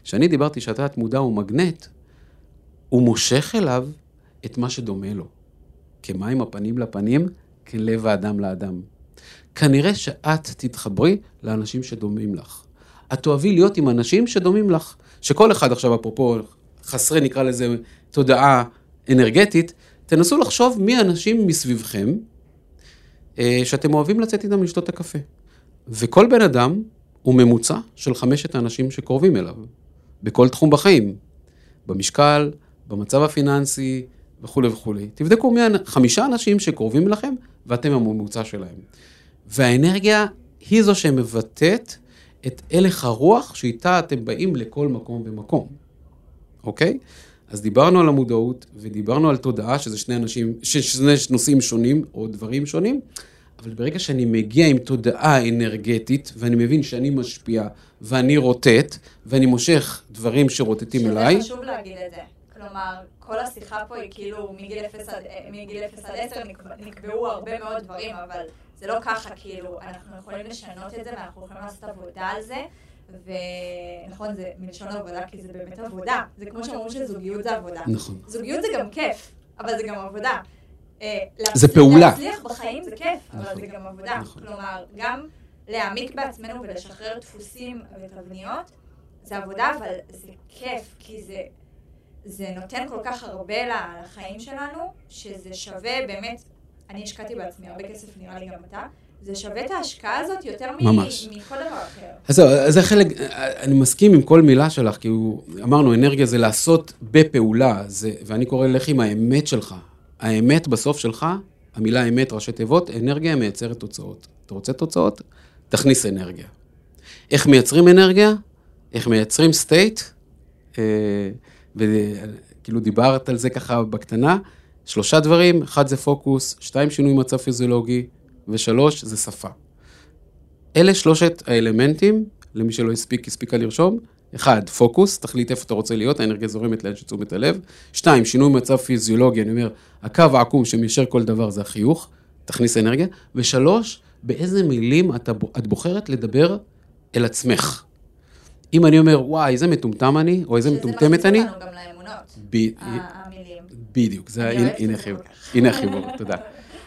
כשאני דיברתי שהתת מודע הוא מגנט, הוא מושך אליו את מה שדומה לו. כמים הפנים לפנים, כלב האדם לאדם. כנראה שאת תתחברי לאנשים שדומים לך. את תאהבי להיות עם אנשים שדומים לך. שכל אחד עכשיו, אפרופו חסרי, נקרא לזה, תודעה אנרגטית, תנסו לחשוב מי האנשים מסביבכם אה, שאתם אוהבים לצאת איתם לשתות את הקפה. וכל בן אדם הוא ממוצע של חמשת האנשים שקרובים אליו, בכל תחום בחיים. במשקל, במצב הפיננסי וכולי וכולי. תבדקו מי חמישה אנשים שקרובים לכם ואתם הממוצע שלהם. והאנרגיה היא זו שמבטאת את הלך הרוח שאיתה אתם באים לכל מקום ומקום, אוקיי? אז דיברנו על המודעות ודיברנו על תודעה, שזה שני אנשים, שני נושאים שונים או דברים שונים, אבל ברגע שאני מגיע עם תודעה אנרגטית, ואני מבין שאני משפיע, ואני רוטט, ואני מושך דברים שרוטטים אליי, שזה חשוב להגיד את זה. כלומר, כל השיחה פה היא כאילו מגיל 0 עד, אה, מגיל 0 עד 10 נקבע- נקבעו הרבה מאוד דברים, אבל זה לא ככה, כאילו, אנחנו יכולים לשנות את זה ואנחנו יכולים לעשות עבודה על זה. ונכון, זה מלשון עבודה, כי זה באמת עבודה. זה כמו שאומרים שזוגיות זה עבודה. נכון. זוגיות זה גם כיף, אבל זה גם עבודה. אה, זה פעולה. להצליח בחיים זה כיף, אבל נכון. זה גם עבודה. נכון. כלומר, גם להעמיק בעצמנו ולשחרר דפוסים ותבניות, זה עבודה, אבל זה כיף, כי זה, זה נותן כל כך הרבה לחיים שלנו, שזה שווה באמת, אני השקעתי בעצמי הרבה כסף, נראה לי גם אתה, זה שווה את ההשקעה הזאת יותר ממש. מכל דבר אחר. אז זהו, זה חלק, אני מסכים עם כל מילה שלך, כי הוא, אמרנו, אנרגיה זה לעשות בפעולה, זה, ואני קורא לך עם האמת שלך. האמת בסוף שלך, המילה אמת, ראשי תיבות, אנרגיה מייצרת תוצאות. אתה רוצה תוצאות? תכניס אנרגיה. איך מייצרים אנרגיה? איך מייצרים סטייט? וכאילו דיברת על זה ככה בקטנה. שלושה דברים, אחד זה פוקוס, שתיים שינוי מצב פיזיולוגי, ושלוש זה שפה. אלה שלושת האלמנטים, למי שלא הספיק, הספיקה לרשום. אחד, פוקוס, תחליט איפה אתה רוצה להיות, האנרגיה זורמת לאן שתשומת הלב. שתיים, שינוי מצב פיזיולוגי, אני אומר, הקו העקום שמיישר כל דבר זה החיוך, תכניס אנרגיה. ושלוש, באיזה מילים אתה, את בוחרת לדבר אל עצמך. אם אני אומר, וואי, איזה מטומטם אני, או איזה מטומטמת אני, שזה מכניס אותנו גם לאמונות, המילים. בדיוק, זה, הנה, אוהבת את הנה זה חיבור, כל כך. הנה חיבור, תודה.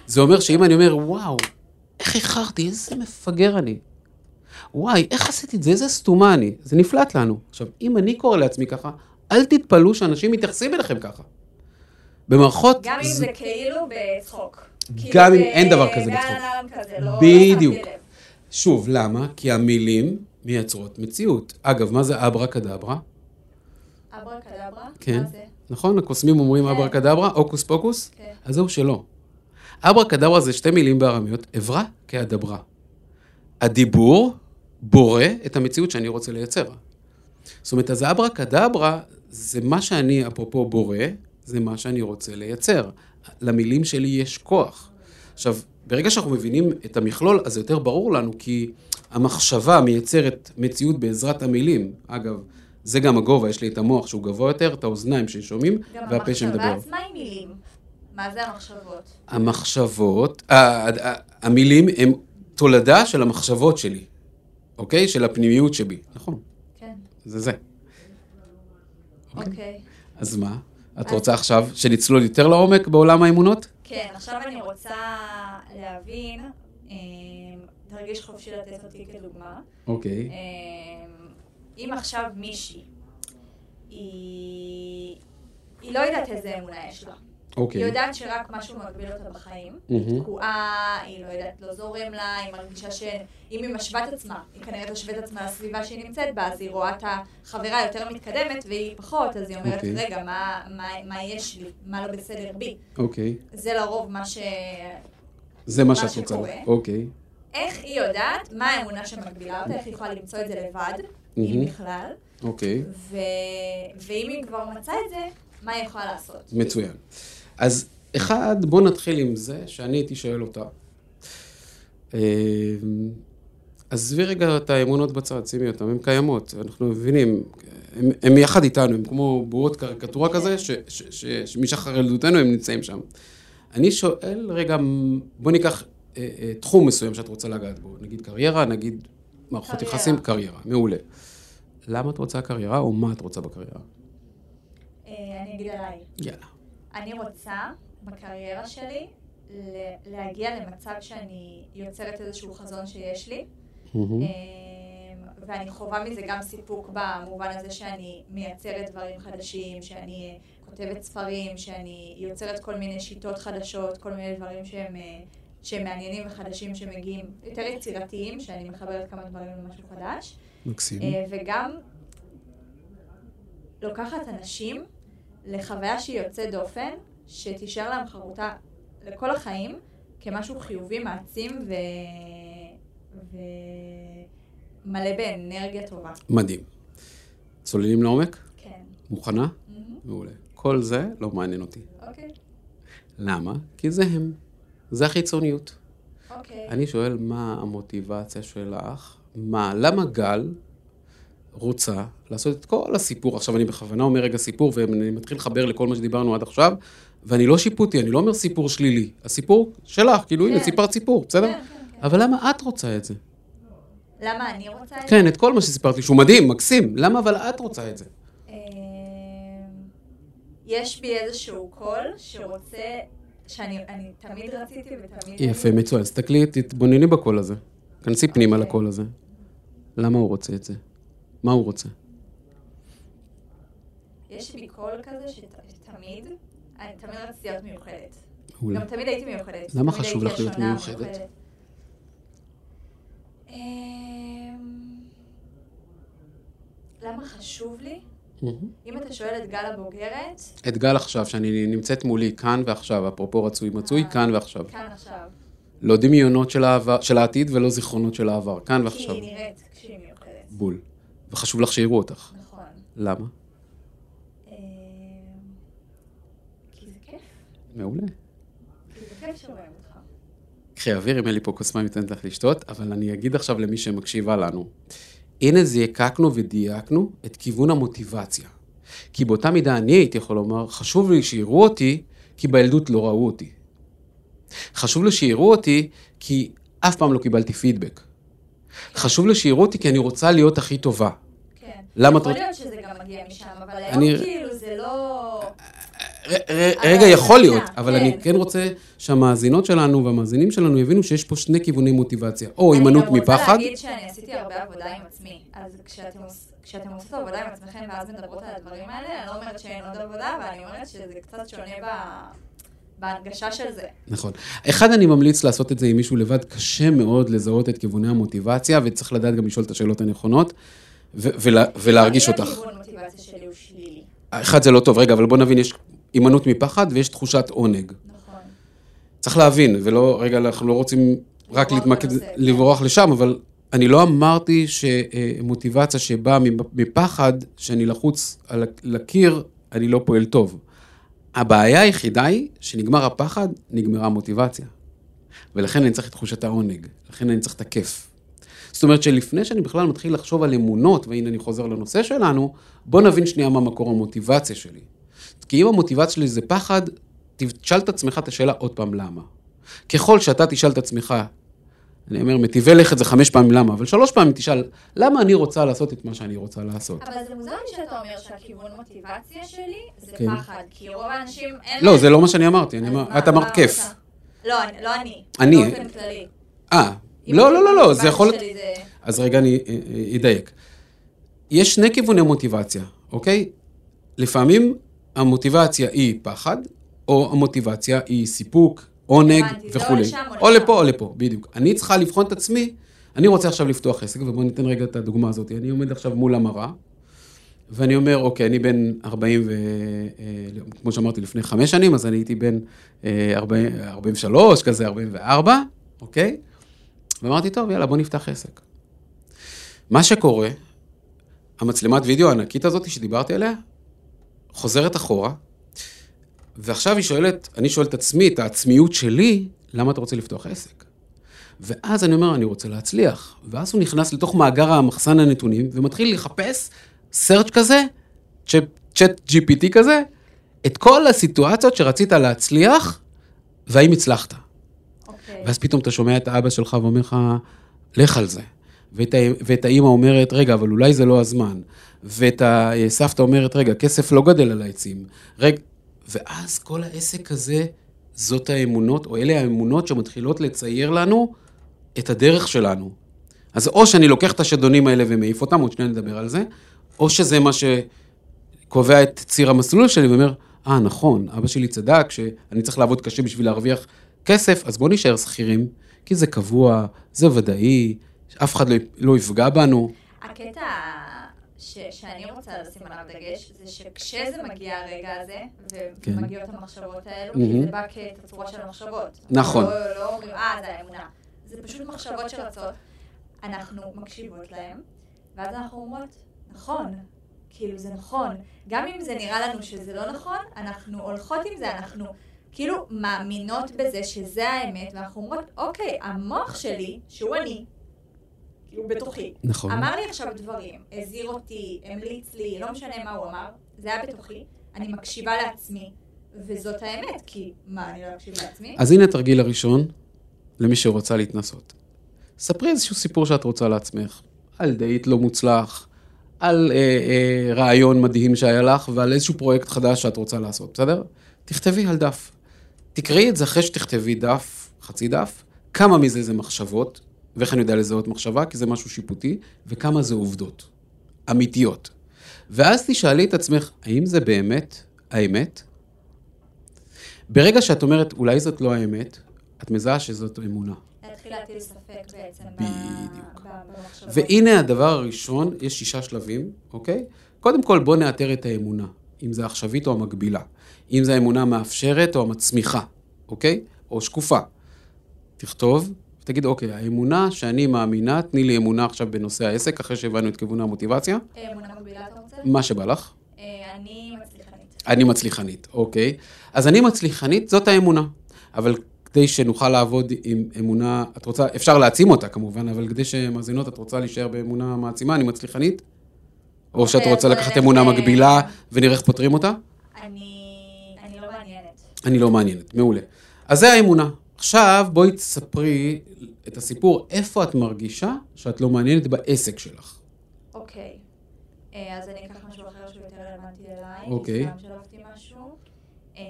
זה אומר שאם אני אומר, וואו, איך איחרתי, איזה מפגר אני. וואי, איך עשיתי את זה, איזה סתומה אני. זה נפלט לנו. עכשיו, אם אני קורא לעצמי ככה, אל תתפלאו שאנשים מתייחסים אליכם ככה. במערכות... גם אם זה כאילו בצחוק. גם אם כאילו אין דבר כזה בצחוק. לא- בדיוק. שוב, למה? כי המילים מייצרות מציאות. אגב, מה זה אברה קדברה? אברה קדברה? כן. מה זה? נכון? הקוסמים אומרים כן. אברה קדברה, הוקוס פוקוס? כן. אז זהו שלא. אברה קדברה זה שתי מילים בארמיות, אברה כאדברה. הדיבור בורא את המציאות שאני רוצה לייצר. זאת אומרת, אז אברה קדברה זה מה שאני, אפרופו בורא, זה מה שאני רוצה לייצר. למילים שלי יש כוח. עכשיו, ברגע שאנחנו מבינים את המכלול, אז זה יותר ברור לנו, כי המחשבה מייצרת מציאות בעזרת המילים. אגב, זה גם הגובה, יש לי את המוח שהוא גבוה יותר, את האוזניים ששומעים, גם והפה שמדבר. המחשבה עצמה היא מילים. מה זה המחשבות? המחשבות, המילים הם תולדה של המחשבות שלי, אוקיי? של הפנימיות שבי, נכון, כן. זה זה. אוקיי. אז מה? את רוצה עכשיו שנצלול יותר לעומק בעולם האמונות? כן, עכשיו אני רוצה להבין, תרגיש חופשי לתת אותי כדוגמה. אוקיי. אה, אם עכשיו מישהי, היא, היא לא יודעת איזה אמונה יש לה. אוקיי. היא יודעת שרק משהו מגביל אותה בחיים. היא תקועה, היא לא יודעת, לא זורם לה, היא מרגישה שאם היא משווה את עצמה, היא כנראה תשווה את עצמה לסביבה שהיא נמצאת בה, אז היא רואה את החברה יותר מתקדמת והיא פחות, אז היא אומרת, אוקיי. רגע, מה, מה, מה יש לי? מה לא בסדר בי? אוקיי. זה לרוב מה ש... זה מה שאת רוצה. אוקיי. איך היא יודעת מה האמונה שמגבילה אותה, איך היא יכולה למצוא את זה לבד, אם. בכלל, אוקיי. ואם היא כבר מצאה את זה, מה היא יכולה לעשות? מצוין. אז אחד, בוא נתחיל עם זה שאני הייתי שואל אותה. אה, עזבי רגע את האמונות בצד, שימי אותן, הן קיימות, אנחנו מבינים, הם יחד איתנו, הם כמו בועות קריקטורה כזה, שמשחר ילדותנו הם נמצאים שם. אני שואל, רגע, בוא ניקח תחום מסוים שאת רוצה לגעת בו, נגיד קריירה, נגיד מערכות קריירה. יחסים, קריירה, מעולה. למה את רוצה קריירה, או מה את רוצה בקריירה? אה, אני אגיד עליי. יאללה. אני רוצה בקריירה שלי להגיע למצב שאני יוצרת איזשהו חזון שיש לי, ואני חווה מזה גם סיפוק במובן הזה שאני מייצרת דברים חדשים, שאני אה, כותבת ספרים, שאני יוצרת כל מיני שיטות חדשות, כל מיני דברים שהם, אה, שהם מעניינים וחדשים שמגיעים, יותר יצירתיים, שאני מחברת כמה דברים למשהו חדש. מקסים. אה, וגם לוקחת אנשים לחוויה שהיא יוצאת דופן, שתישאר להם חרוטה לכל החיים כמשהו חיובי, מעצים ו... ומלא באנרגיה טובה. מדהים. צוללים לעומק? כן. מוכנה? מהמם. מעולה. כל זה לא מעניין אותי. אוקיי. למה? כי זה הם. זה החיצוניות. אוקיי. אני שואל, מה המוטיבציה שלך? מה, למה גל רוצה לעשות את כל הסיפור? עכשיו, אני בכוונה אומר רגע סיפור, ואני מתחיל לחבר לכל מה שדיברנו עד עכשיו, ואני לא שיפוטי, אני לא אומר סיפור שלילי. הסיפור שלך, כאילו, הנה, כן. סיפרת סיפור, בסדר? כן, כן, כן. אבל למה את רוצה את זה? למה אני רוצה את זה? כן, את כל מה שסיפרת לי, שהוא מדהים, מקסים. למה אבל את רוצה את זה? אמ, יש בי איזשהו קול שרוצה, שאני אני תמיד רציתי ותמיד... יפה, מצוין. אז תסתכלי, תתבונני בקול הזה. כנסי פנימה אוקיי. לקול הזה. למה הוא רוצה את זה? מה הוא רוצה? יש בי קול כזה שת- שתמיד, אני תמיד רציתי להיות מיוחדת. מעולה. גם תמיד הייתי מיוחדת. למה חשוב לך להיות מיוחדת? אמ, למה חשוב לי? אם אתה שואל את גל הבוגרת, את גל עכשיו, שאני נמצאת מולי כאן ועכשיו, אפרופו רצוי מצוי, אה. כאן ועכשיו. כאן עכשיו, לא דמיונות של, העבר, של העתיד ולא זיכרונות של העבר, כאן כי ועכשיו. היא נראית כשהיא מיוחדת. בול. וחשוב לך שיראו אותך. נכון. למה? כי זה כיף. מעולה. כי זה כיף שרואים אותך. קחי אוויר, אם אין לי פה כוס מים, ניתנת לך לשתות, אבל אני אגיד עכשיו למי שמקשיבה לנו. הנה זייקקנו ודייקנו את כיוון המוטיבציה. כי באותה מידה אני הייתי יכול לומר, חשוב לי שיראו אותי, כי בילדות לא ראו אותי. חשוב לי שיראו אותי, כי אף פעם לא קיבלתי פידבק. חשוב לי שיראו אותי כי אני רוצה להיות הכי טובה. כן. למה יכול את- להיות שזה גם מגיע משם, אבל היום אני- כאילו זה לא... ר- ר- אבל רגע, יכול להיות, אבל כן. אני כן רוצה שהמאזינות שלנו והמאזינים שלנו יבינו שיש פה שני כיווני מוטיבציה. או הימנעות אני גם רוצה מפחד, להגיד שאני עשיתי הרבה עבודה עם. אז כשאתם עוש- כשאתם עושות עבודה עם עצמכם ואז מדברות על הדברים האלה, אני לא אומרת שאין עוד עבודה, אבל אני אומרת שזה קצת שונה ב- בהנגשה של זה. נכון. אחד, אני ממליץ לעשות את זה עם מישהו לבד, קשה מאוד לזהות את כיווני המוטיבציה, וצריך לדעת גם לשאול את השאלות הנכונות, ולהרגיש אם אותך. הכיוון מוטיבציה שלי הוא שלילי. אחד, זה לא טוב, רגע, אבל בוא נבין, יש הימנעות מפחד ויש תחושת עונג. נכון. צריך להבין, ולא, רגע, אנחנו לא רוצים רק להתמקד, כן. לברוח לשם, אבל אני לא אמרתי שמוטיבציה שבאה מפחד, שאני לחוץ על הקיר, אני לא פועל טוב. הבעיה היחידה היא שנגמר הפחד, נגמרה המוטיבציה. ולכן אני צריך את תחושת העונג, לכן אני צריך את הכיף. זאת אומרת שלפני שאני בכלל מתחיל לחשוב על אמונות, והנה אני חוזר לנושא שלנו, בוא נבין שנייה מה מקור המוטיבציה שלי. כי אם המוטיבציה שלי זה פחד, תשאל את עצמך את השאלה עוד פעם למה. ככל שאתה תשאל את עצמך, אני אומר, מטיבי לכת זה חמש פעמים למה, אבל שלוש פעמים תשאל, למה אני רוצה לעשות את מה שאני רוצה לעשות? אבל זה מוזר שאתה אומר שהכיוון מוטיבציה שלי זה כן. פחד, כי רוב האנשים אין לא, זה לא מה שאני אמרתי, אני אמר, את אמרת כיף. לא, לא אני. אני- באופן כללי. אה, לא, לא, לא, לא, זה יכול אז רגע, אני אה, אה, אדייק. יש שני כיווני מוטיבציה, אוקיי? לפעמים המוטיבציה היא פחד, או המוטיבציה היא סיפוק, עונג וכולי. או. לפה או לפה, בדיוק. אני צריכה לבחון את עצמי, אני רוצה עכשיו לפתוח עסק, ובואו ניתן רגע את הדוגמה הזאת. אני עומד עכשיו מול המראה, ואני אומר, אוקיי, אני בן 40 ו... אה, כמו שאמרתי, לפני חמש שנים, אז אני הייתי בן אה, 40, 43, כזה 44, אוקיי? ואמרתי, טוב, יאללה, בוא נפתח עסק. מה שקורה, המצלמת וידאו הענקית הזאת שדיברתי עליה, חוזרת אחורה, ועכשיו היא שואלת, אני שואל את עצמי, את העצמיות שלי, למה אתה רוצה לפתוח עסק? ואז אני אומר, אני רוצה להצליח. ואז הוא נכנס לתוך מאגר המחסן הנתונים, ומתחיל לחפש search כזה, צ'אט GPT כזה, את כל הסיטואציות שרצית להצליח, והאם הצלחת. אוקיי. ואז פתאום אתה שומע את האבא שלך ואומר לך, לך על זה. ואת, ואת האימא אומרת, רגע, אבל אולי זה לא הזמן. ואת הסבתא אומרת, רגע, כסף לא גדל על העצים. רגע, ואז כל העסק הזה, זאת האמונות, או אלה האמונות שמתחילות לצייר לנו את הדרך שלנו. אז או שאני לוקח את השדונים האלה ומעיף אותם, עוד שנייה נדבר על זה, או שזה מה שקובע את ציר המסלול שלי ואומר, אה, נכון, אבא שלי צדק שאני צריך לעבוד קשה בשביל להרוויח כסף, אז בוא נישאר שכירים, כי זה קבוע, זה ודאי, אף אחד לא, לא יפגע בנו. הקטע ש, שאני רוצה לשים עליו דגש, זה שכשזה מגיע הרגע הזה, כן. ומגיעות המחשבות האלו. כי זה בא כתצורה של המחשבות. נכון. לא, לא אומרים, אה, זה האמונה. זה פשוט מחשבות שרצות, אנחנו מקשיבות להן, ואז אנחנו אומרות, נכון, כאילו זה נכון. גם אם זה נראה לנו שזה לא נכון, אנחנו הולכות עם זה, אנחנו כאילו מאמינות בזה שזה האמת, ואנחנו אומרות, אוקיי, המוח שלי, שהוא אני, כאילו בתוכי, נכון. אמר לי עכשיו דברים, הזהיר אותי, המליץ לי, לא משנה מה הוא אמר, זה היה בתוכי, אני מקשיבה לעצמי, וזאת האמת, כי מה, אני לא אקשיב לעצמי? אז הנה התרגיל הראשון, למי שרוצה להתנסות. ספרי איזשהו סיפור שאת רוצה לעצמך, על דייט לא מוצלח, על אה, אה, רעיון מדהים שהיה לך, ועל איזשהו פרויקט חדש שאת רוצה לעשות, בסדר? תכתבי על דף. תקראי את זה אחרי שתכתבי דף, חצי דף, כמה מזה זה מחשבות, ואיך אני יודע לזהות מחשבה, כי זה משהו שיפוטי, וכמה זה עובדות, אמיתיות. ואז תשאלי את עצמך, האם זה באמת האמת? ברגע שאת אומרת, אולי זאת לא האמת, את מזהה שזאת אמונה. ב- בדיוק. והנה הדבר הראשון, יש שישה שלבים, אוקיי? קודם כל, בוא נאתר את האמונה, אם זה העכשווית או המקבילה. אם זה האמונה המאפשרת או המצמיחה, אוקיי? או שקופה. תכתוב, ותגיד, אוקיי, האמונה שאני מאמינה, תני לי אמונה עכשיו בנושא העסק, אחרי שהבנו את כיוון המוטיבציה, אה, אמונה מקבילה אתה רוצה? מה שבא לך. אה, אני מצליחנית. אני מצליחנית, אוקיי. אז אני מצליחנית, זאת האמונה. אבל כדי שנוכל לעבוד עם אמונה, את רוצה, אפשר להעצים אותה כמובן, אבל כדי שמאזינות, את רוצה להישאר באמונה מעצימה, אני מצליחנית? או שאת אוקיי, רוצה אז לקחת אמונה מקבילה ונראה איך פותרים אותה? אני לא מעניינת. אני לא מעניינת, מעולה. אז זה האמונה. עכשיו בואי תספרי את הסיפור, איפה את מרגישה שאת לא מעניינת בעסק שלך. אוקיי. אה, אז אני אקח משהו אחר שהוא יותר רלוונטי אליי. אוקיי. סתם שלפתי משהו. אה,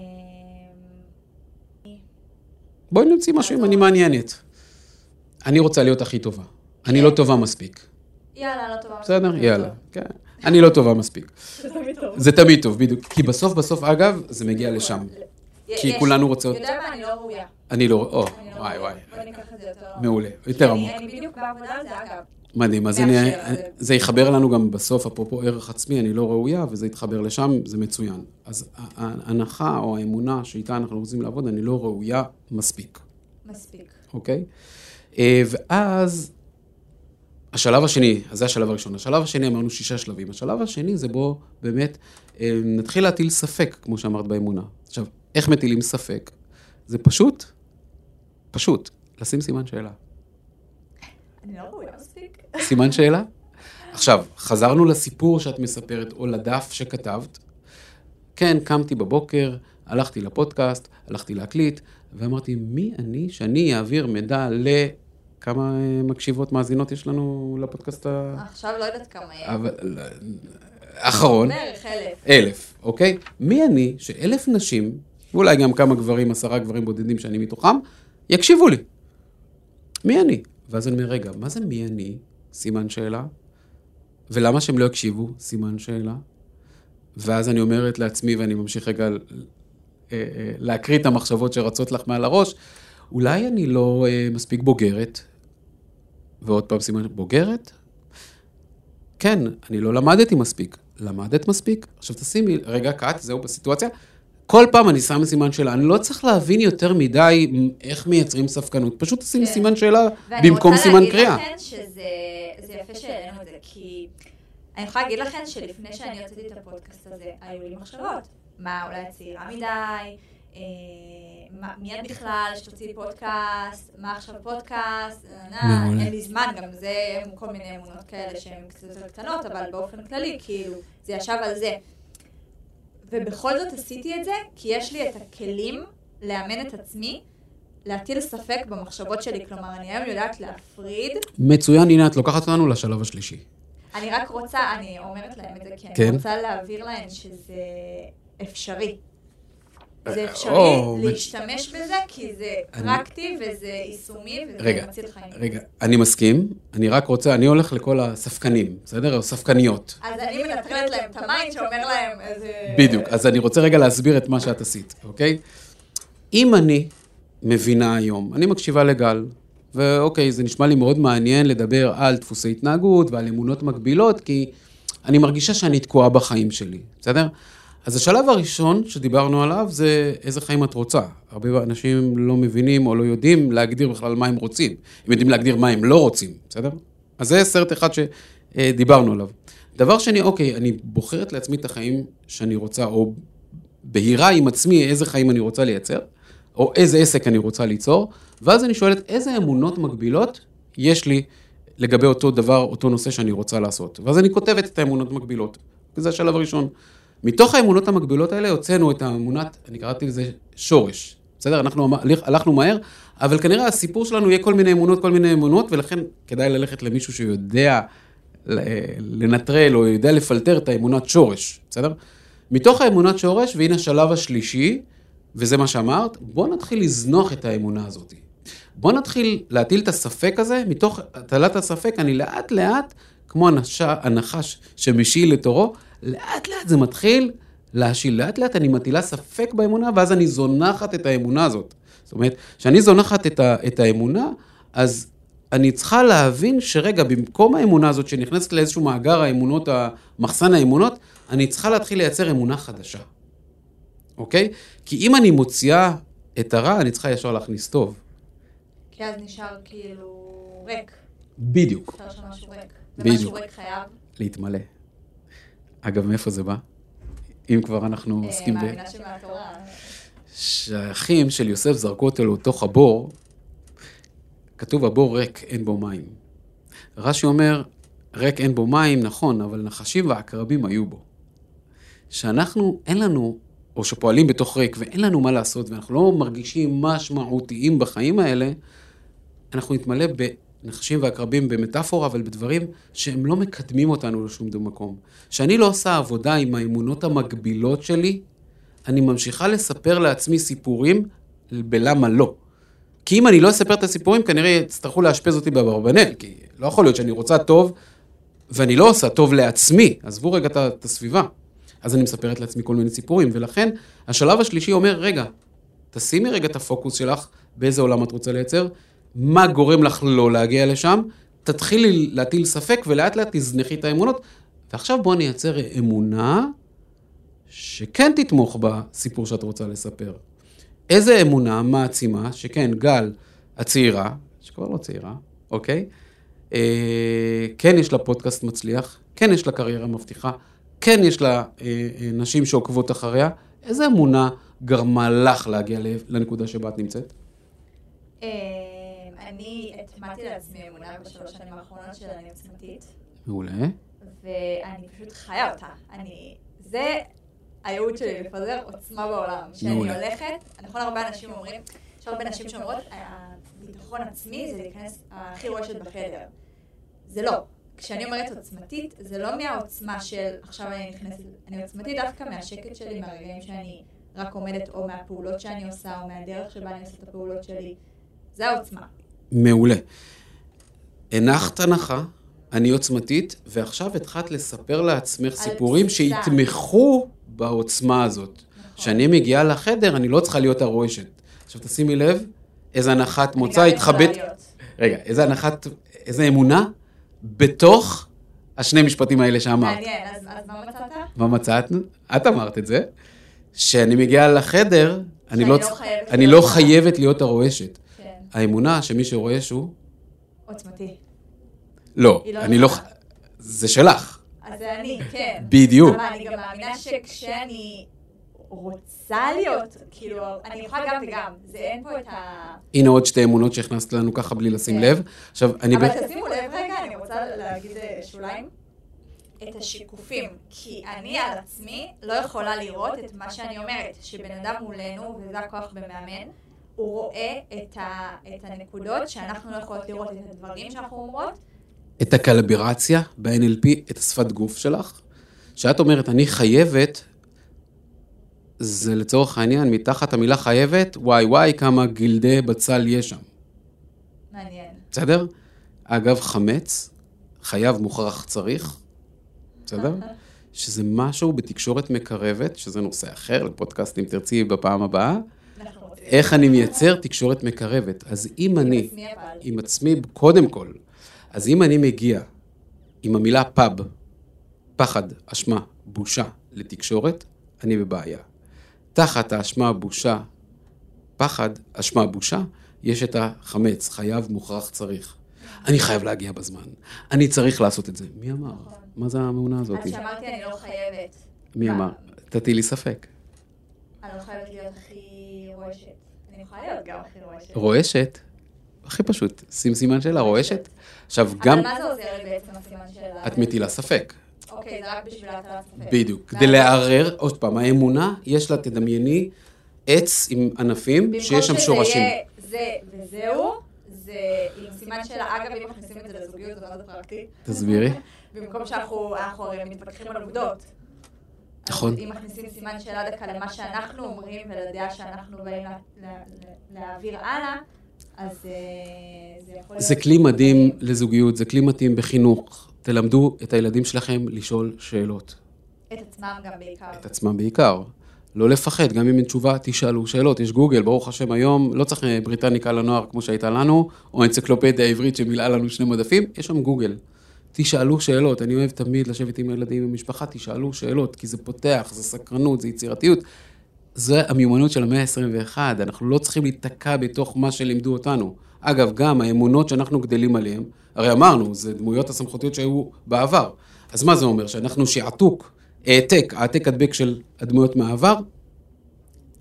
בואי נמציא משהו אם אני מעניינת. אני רוצה להיות הכי טובה. אני לא טובה מספיק. יאללה, לא טובה. בסדר? מספיק, יאללה. כן. אני לא טובה מספיק. זה תמיד טוב. זה תמיד טוב, בדיוק. כי בסוף בסוף, אגב, זה מגיע לשם. כי. כולנו רוצות- אתה יודע מה? אני לא ראויה. אני לא... או, לא וואי ראויה. וואי. בוא ניקח את זה יותר... מעולה, יותר עמוק. אני בדיוק בעבודה על זה, אגב. מדהים, אז אני, זה יחבר לנו גם בסוף, אפרופו ערך עצמי, אני לא ראויה, וזה יתחבר לשם, זה מצוין. אז ההנחה או האמונה שאיתה אנחנו רוצים לעבוד, אני לא ראויה מספיק, מספיק. אוקיי? אה, ואז, השלב השני, אז זה השלב הראשון. השלב השני, אמרנו שישה שלבים. השלב השני זה בו באמת אה, נתחיל להטיל ספק, כמו שאמרת באמונה. עכשיו, איך מטילים ספק? זה פשוט, פשוט, לשים סימן שאלה. אני לא ראויה מספיק. סימן שאלה? עכשיו, חזרנו לסיפור שאת מספרת, או לדף שכתבת. כן, קמתי בבוקר, הלכתי לפודקאסט, הלכתי להקליט, ואמרתי, מי אני שאני אעביר מידע לכמה אה, מקשיבות מאזינות יש לנו לפודקאסט ה... עכשיו לא יודעת כמה יש. אבל... אחרון. בערך אלף. אלף, אוקיי? מי אני שאלף נשים, ואולי גם כמה גברים, עשרה גברים בודדים שאני מתוכם, יקשיבו לי. מי אני? ואז אני אומר, רגע, מה זה מי אני? סימן שאלה. ולמה שהם לא יקשיבו? סימן שאלה. ואז אני אומרת לעצמי, ואני ממשיך רגע אה, אה, להקריא את המחשבות שרצות לך מעל הראש, אולי אני לא אה, מספיק בוגרת, ועוד פעם סימן, בוגרת? כן, אני לא למדתי מספיק. למדת מספיק? עכשיו תשימי, רגע, קאט, זהו בסיטואציה. כל פעם אני שם סימן שאלה, אני לא צריך להבין יותר מדי איך מייצרים ספקנות, פשוט תשימי כן. סימן שאלה במקום סימן קריאה. ואני רוצה להגיד לכם שזה זה יפה שהעלינו את זה, כי אני יכולה להגיד לכם שלפני שאני הוצאתי את הפודקאסט הזה, היו לי מחשבות. מה, אולי צעירה מדי? אה, מה- מי את בכלל שתוציאי פודקאסט? מה עכשיו פודקאסט? אה, מעולה. אין לי זמן, גם זה כל מיני אמונות כאלה שהן קצת יותר קטנות, אבל באופן כללי, כאילו, זה ישב על זה. ובכל זאת עשיתי את זה, כי יש לי את הכלים לאמן את עצמי, להטיל ספק במחשבות שלי. כלומר, אני היום יודעת להפריד. מצוין, הנה את לוקחת אותנו לשלב השלישי. אני רק רוצה, אני אומרת להם את זה, כי כן. אני רוצה להעביר להם שזה אפשרי. זה אה, אפשרי או, להשתמש בזה, כי זה אני- פרקטי וזה יישומי וזה רגע, מציל חיים. רגע, אני מסכים, אני רק רוצה, אני הולך לכל הספקנים, בסדר? או ספקניות. אז אני מנטרלת להם את ה mind שאומר להם איזה... בדיוק, אז אני רוצה רגע להסביר את מה שאת עשית, אוקיי? אם אני מבינה היום, אני מקשיבה לגל, ואוקיי, זה נשמע לי מאוד מעניין לדבר על דפוסי התנהגות ועל אמונות מגבילות, כי אני מרגישה שאני תקועה בחיים שלי, בסדר? אז השלב הראשון שדיברנו עליו זה איזה חיים את רוצה. הרבה אנשים לא מבינים או לא יודעים להגדיר בכלל מה הם רוצים. הם יודעים להגדיר מה הם לא רוצים, בסדר? אז זה סרט אחד שדיברנו עליו. דבר שני, אוקיי, אני בוחרת לעצמי את החיים שאני רוצה, או בהירה עם עצמי איזה חיים אני רוצה לייצר, או איזה עסק אני רוצה ליצור, ואז אני שואלת איזה אמונות מגבילות יש לי לגבי אותו דבר, אותו נושא שאני רוצה לעשות. ואז אני כותבת את האמונות המקבילות. וזה השלב הראשון. מתוך האמונות המקבילות האלה הוצאנו את האמונת, אני קראתי לזה שורש. בסדר? אנחנו אמ- הלכ- הלכנו מהר, אבל כנראה הסיפור שלנו יהיה כל מיני אמונות, כל מיני אמונות, ולכן כדאי ללכת למישהו שיודע לנטרל או יודע לפלטר את האמונת שורש, בסדר? מתוך האמונת שורש, והנה השלב השלישי, וזה מה שאמרת, בוא נתחיל לזנוח את האמונה הזאת. בוא נתחיל להטיל את הספק הזה, מתוך הטלת הספק, אני לאט לאט, כמו הנחש שמשיל לתורו, לאט לאט זה מתחיל להשיל. לאט לאט אני מטילה ספק באמונה, ואז אני זונחת את האמונה הזאת. זאת אומרת, כשאני זונחת את, ה, את האמונה, אז אני צריכה להבין שרגע, במקום האמונה הזאת שנכנסת לאיזשהו מאגר האמונות, מחסן האמונות, אני צריכה להתחיל לייצר אמונה חדשה. אוקיי? כי אם אני מוציאה את הרע, אני צריכה ישר להכניס טוב. כי אז נשאר כאילו ריק. בדיוק. נשאר שם משהו ריק. ומשהו ריק חייב. להתמלא. אגב, מאיפה זה בא? אם כבר אנחנו אה, עוסקים ב... מאמינה שמהתורה. שהאחים של יוסף זרקו אותו לתוך הבור, כתוב הבור ריק, אין בו מים. רש"י אומר, ריק אין בו מים, נכון, אבל נחשים ועקרבים היו בו. שאנחנו, אין לנו, או שפועלים בתוך ריק ואין לנו מה לעשות, ואנחנו לא מרגישים משמעותיים בחיים האלה, אנחנו נתמלא בנחשים ועקרבים במטאפורה, אבל בדברים שהם לא מקדמים אותנו לשום מקום. כשאני לא עושה עבודה עם האמונות המגבילות שלי, אני ממשיכה לספר לעצמי סיפורים בלמה לא. כי אם אני לא אספר את הסיפורים, כנראה יצטרכו לאשפז אותי באברבנל, כי לא יכול להיות שאני רוצה טוב, ואני לא עושה טוב לעצמי. עזבו רגע את הסביבה. אז אני מספרת לעצמי כל מיני סיפורים, ולכן השלב השלישי אומר, רגע, תשימי רגע את הפוקוס שלך, באיזה עולם את רוצה לייצר, מה גורם לך לא להגיע לשם, תתחילי להטיל ספק ולאט לאט תזנחי את האמונות, ועכשיו בואו נייצר אמונה שכן תתמוך בסיפור שאת רוצה לספר. איזה אמונה מעצימה, שכן, גל הצעירה, שכבר לא צעירה, אוקיי? אה, כן יש לה פודקאסט מצליח, כן יש לה קריירה מבטיחה, כן יש לה אה, אה, נשים שעוקבות אחריה, איזה אמונה גרמה לך להגיע לנקודה שבה את נמצאת? אה, אני הטמעתי לעצמי אמונה בשלוש שנים האחרונות של אני עוצמתית, מעולה. ואני פשוט חיה אותה. אני... זה הייעוד שלי, לפזר עוצמה בעולם. שאני. הולכת, נכון הרבה אנשים אומרים, יש הרבה נשים שאומרות, הביטחון עצמי זה להיכנס הכי רועשת בחדר. זה לא. כשאני אומרת עוצמתית, זה לא מהעוצמה של עכשיו אני נכנסת, אני עוצמתית דווקא מהשקט שלי, מהרגעים שאני רק עומדת, או מהפעולות שאני עושה, או מהדרך שבה אני עושה את הפעולות שלי. זה העוצמה. מעולה. הנחת הנחה, אני עוצמתית, ועכשיו התחלת לספר לעצמך סיפורים בסיסה. שיתמכו בעוצמה הזאת. כשאני מגיעה לחדר, אני לא צריכה להיות הרועשת. עכשיו תשימי לב, איזה הנחת מוצא התחבאת... רגע, איזה הנחת, איזה אמונה בתוך השני משפטים האלה שאמרת. מעניין, אז אז מה מצאת? מה מצאת? את אמרת את זה, שאני מגיעה לחדר, אני לא, לא חייבת אני להיות לא חייבת להיות הרועשת. האמונה שמי שרועש הוא... עוצמתי. לא, לא אני לא... זה שלך. אז זה אני, כן. בדיוק. אבל אני גם מאמינה שכשאני רוצה להיות, כאילו, אני יכולה גם וגם. זה אין פה את ה... הנה עוד שתי אמונות שהכנסת לנו ככה בלי לשים כן. לב. עכשיו, אני... אבל תשימו לב רגע, אני רוצה להגיד שוליים. את השיקופים, כי אני על עצמי לא יכולה לראות את מה שאני אומרת, שבן אדם מולנו, וזה הכוח במאמן, הוא רואה את, ה, את הנקודות שאנחנו לא יכולות לראות, את הדברים שאנחנו אומרות, את הקלברציה ב-NLP, את השפת גוף שלך, שאת אומרת, אני חייבת, זה לצורך העניין, מתחת המילה חייבת, וואי וואי, כמה גלדי בצל יש שם. מעניין. בסדר? אגב, חמץ, חייב, מוכרח, צריך, בסדר? שזה משהו בתקשורת מקרבת, שזה נושא אחר לפודקאסט, אם תרצי בפעם הבאה. איך אני מייצר תקשורת מקרבת. אז אם אני, עם עצמי קודם כל, אז אם אני מגיע עם המילה פאב, פחד, אשמה, בושה, לתקשורת, אני בבעיה. תחת האשמה, בושה, פחד, אשמה, בושה, יש את החמץ, חייב, מוכרח, צריך. אני חייב להגיע בזמן. אני צריך לעשות את זה. מי אמר? מה זה האמונה הזאת? אז שאמרתי אני לא חייבת. מי אמר? תטילי ספק. אני לא חייבת להיות הכי רועשת. אני יכולה להיות גם הכי רועשת. רועשת, הכי פשוט, שים סימן שאלה, רועשת. עכשיו, גם אבל מה זה עוזר לי בעצם הסימן של את מטילה ספק. אוקיי, זה רק בשביל הטלת ספק. בדיוק. כדי לערער, עוד פעם, האמונה, יש לה, תדמייני, עץ עם ענפים, שיש שם שורשים. במקום שזה יהיה זה וזהו, זה עם סימן שאלה, אגב, אם מכניסים את זה לזוגיות, זה מאוד פרקטי. תסבירי. במקום שאנחנו מתווכחים על עובדות. נכון. אם מכניסים סימן שאלה דקה למה שאנחנו אומרים ולדעה שאנחנו באים לה- לה- לה- להעביר הלאה, אז אה, זה יכול להיות... זה כלי מדהים לזוגיות, זה כלי מתאים בחינוך. תלמדו את הילדים שלכם לשאול שאלות. את עצמם גם בעיקר. את עצמם בעיקר. לא לפחד, גם אם אין תשובה, תשאלו שאלות. יש גוגל, ברוך השם היום, לא צריך אה, בריטניקה לנוער כמו שהייתה לנו, או אנציקלופדיה עברית שמילאה לנו שני מדפים, יש שם גוגל. תשאלו שאלות, אני אוהב תמיד לשבת עם הילדים, עם המשפחה, תשאלו שאלות, כי זה פותח, זה סקרנות, זה יצירתיות. זה המיומנות של המאה ה-21, אנחנו לא צריכים להיתקע בתוך מה שלימדו אותנו. אגב, גם האמונות שאנחנו גדלים עליהן, הרי אמרנו, זה דמויות הסמכותיות שהיו בעבר. אז מה זה אומר? שאנחנו שעתוק, העתק, העתק הדבק של הדמויות מהעבר?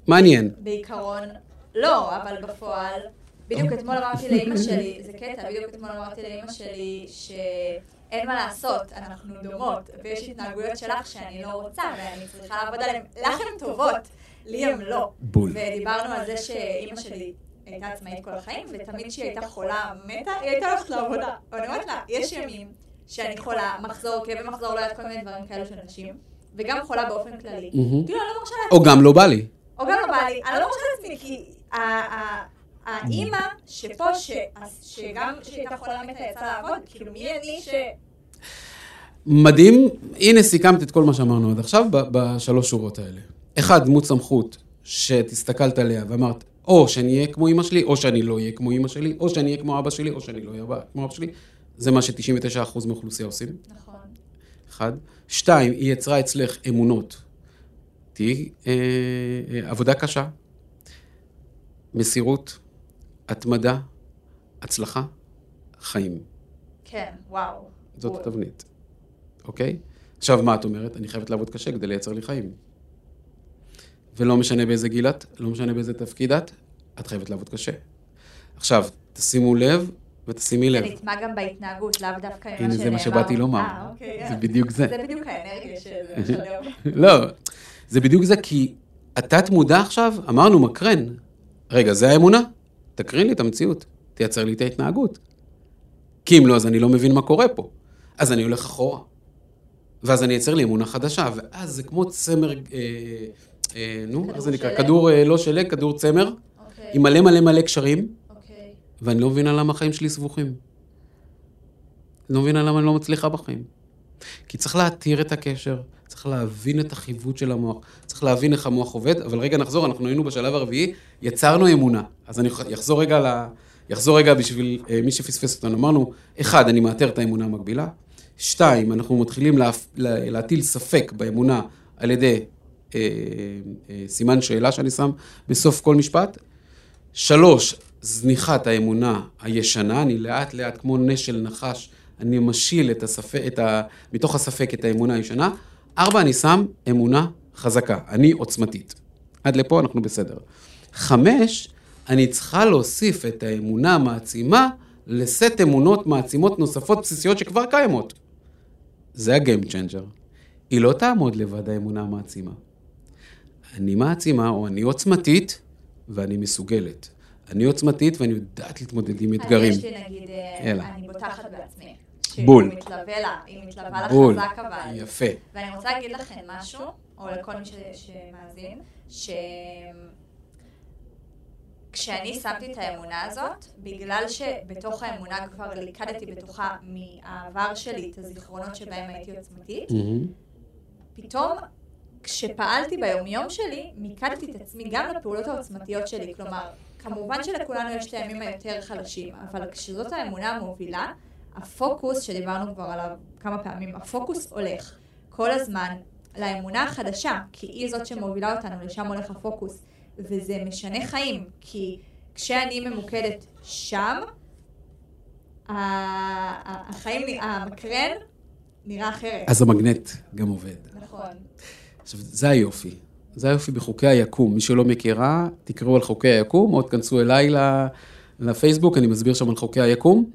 מעניין. בעיקרון, לא, אבל בפועל, בדיוק אתמול אמרתי לאימא שלי, זה קטע, בדיוק אתמול אמרתי לאימא שלי שאין מה לעשות, אנחנו דומות, ויש התנהגויות שלך שאני לא רוצה, ואני צריכה לעבוד עליהן. לך הן טובות, לי הן לא. בול. ודיברנו על זה שאימא שלי הייתה עצמאית כל החיים, ותמיד כשהיא הייתה חולה, מתה, היא הייתה הולכת לעבודה. ואני אומרת לה, יש ימים שאני חולה, מחזור, כאבי מחזור, לא יודעת כל מיני דברים כאלו של נשים, וגם חולה באופן כללי. כאילו, אני לא מרשה לעצמי. או גם לא בא לי. או גם לא בא לי, אני לא מרשה לעצמי, כי האימא שפה, שגם כשהיא הייתה חולה מתה יצאה לעבוד, כאילו מי אני ש... מדהים, הנה סיכמת את כל מה שאמרנו עד עכשיו בשלוש שורות האלה. אחד, דמות סמכות שתסתכלת עליה ואמרת, או שאני אהיה כמו אמא שלי, או שאני לא אהיה כמו אמא שלי, או שאני אהיה כמו אבא שלי, או שאני לא אהיה כמו אבא שלי. זה מה ש-99% מהאוכלוסייה עושים. נכון. אחד. שתיים, היא יצרה אצלך אמונות. תהיי אה, אה, עבודה קשה, מסירות, התמדה, הצלחה, חיים. כן, וואו. זאת התבנית, אוקיי? עכשיו, מה את אומרת? אני חייבת לעבוד קשה כדי לייצר לי חיים. ולא משנה באיזה גיל את, לא משנה באיזה תפקיד את, את חייבת לעבוד קשה. עכשיו, תשימו לב ותשימי לב. זה נטמע גם בהתנהגות, לאו דווקא שנאמר. הנה, זה מה שבאתי לומר. אה, אוקיי. זה בדיוק זה. זה בדיוק האנרגיה משדר. לא, זה בדיוק זה, כי התת מודע עכשיו, אמרנו, מקרן. רגע, זה האמונה? תקרין לי את המציאות, תייצר לי את ההתנהגות. כי אם לא, אז אני לא מבין מה קורה פה. אז אני הולך אחורה. ואז אני אייצר לי אמונה חדשה, ואז זה כמו צמר, אה, אה, נו, איך זה נקרא? כדור אה, לא שלג, כדור צמר, אוקיי, עם מלא מלא מלא קשרים, אוקיי. ואני לא מבינה למה החיים שלי סבוכים. לא מבינה למה אני לא מצליחה בחיים. כי צריך להתיר את הקשר, צריך להבין את החיווט של המוח, צריך להבין איך המוח עובד, אבל רגע נחזור, אנחנו היינו בשלב הרביעי, יצרנו אמונה. אז אני אחזור רגע ל... יחזור רגע בשביל אה, מי שפספס אותנו. אמרנו, אחד, אני מאתר את האמונה המקבילה. שתיים, אנחנו מתחילים לה, לה, להטיל ספק באמונה על ידי אה, אה, סימן שאלה שאני שם בסוף כל משפט. שלוש, זניחת האמונה הישנה, אני לאט לאט, כמו נשל נחש, אני משיל את הספק, את ה, מתוך הספק את האמונה הישנה. ארבע, אני שם אמונה חזקה, אני עוצמתית. עד לפה אנחנו בסדר. חמש, אני צריכה להוסיף את האמונה המעצימה לסט אמונות מעצימות נוספות בסיסיות שכבר קיימות. זה ה-game changer. היא לא תעמוד לבד האמונה המעצימה. אני מעצימה או אני עוצמתית ואני מסוגלת. אני עוצמתית ואני יודעת להתמודד עם אתגרים. אני יש לי נגיד, אה, אלא. אני בוטחת בעצמי. בול. שהיא מתלווה לה, היא מתלווה לה בול. חזק אבל. יפה. ואני רוצה להגיד לכם משהו, או לכל מי ש- שמאזין, ש... כשאני שמתי את האמונה הזאת, בגלל שבתוך האמונה כבר ליקדתי בתוכה מהעבר שלי את הזיכרונות שבהם הייתי עוצמתית. פתאום כשפעלתי ביומיום שלי, מיקדתי את עצמי גם לפעולות העוצמתיות שלי. כלומר, כמובן שלכולנו יש את הימים היותר חלשים, אבל כשזאת האמונה המובילה, הפוקוס, שדיברנו כבר עליו כמה פעמים, הפוקוס הולך כל הזמן לאמונה החדשה, כי היא זאת שמובילה אותנו, לשם הולך הפוקוס. וזה משנה חיים, כי כשאני ממוקדת שם, החיים, המקרן נראה אחרת. אז המגנט גם עובד. נכון. עכשיו, זה היופי. זה היופי בחוקי היקום. מי שלא מכירה, תקראו על חוקי היקום, או תכנסו אליי לפייסבוק, אני מסביר שם על חוקי היקום.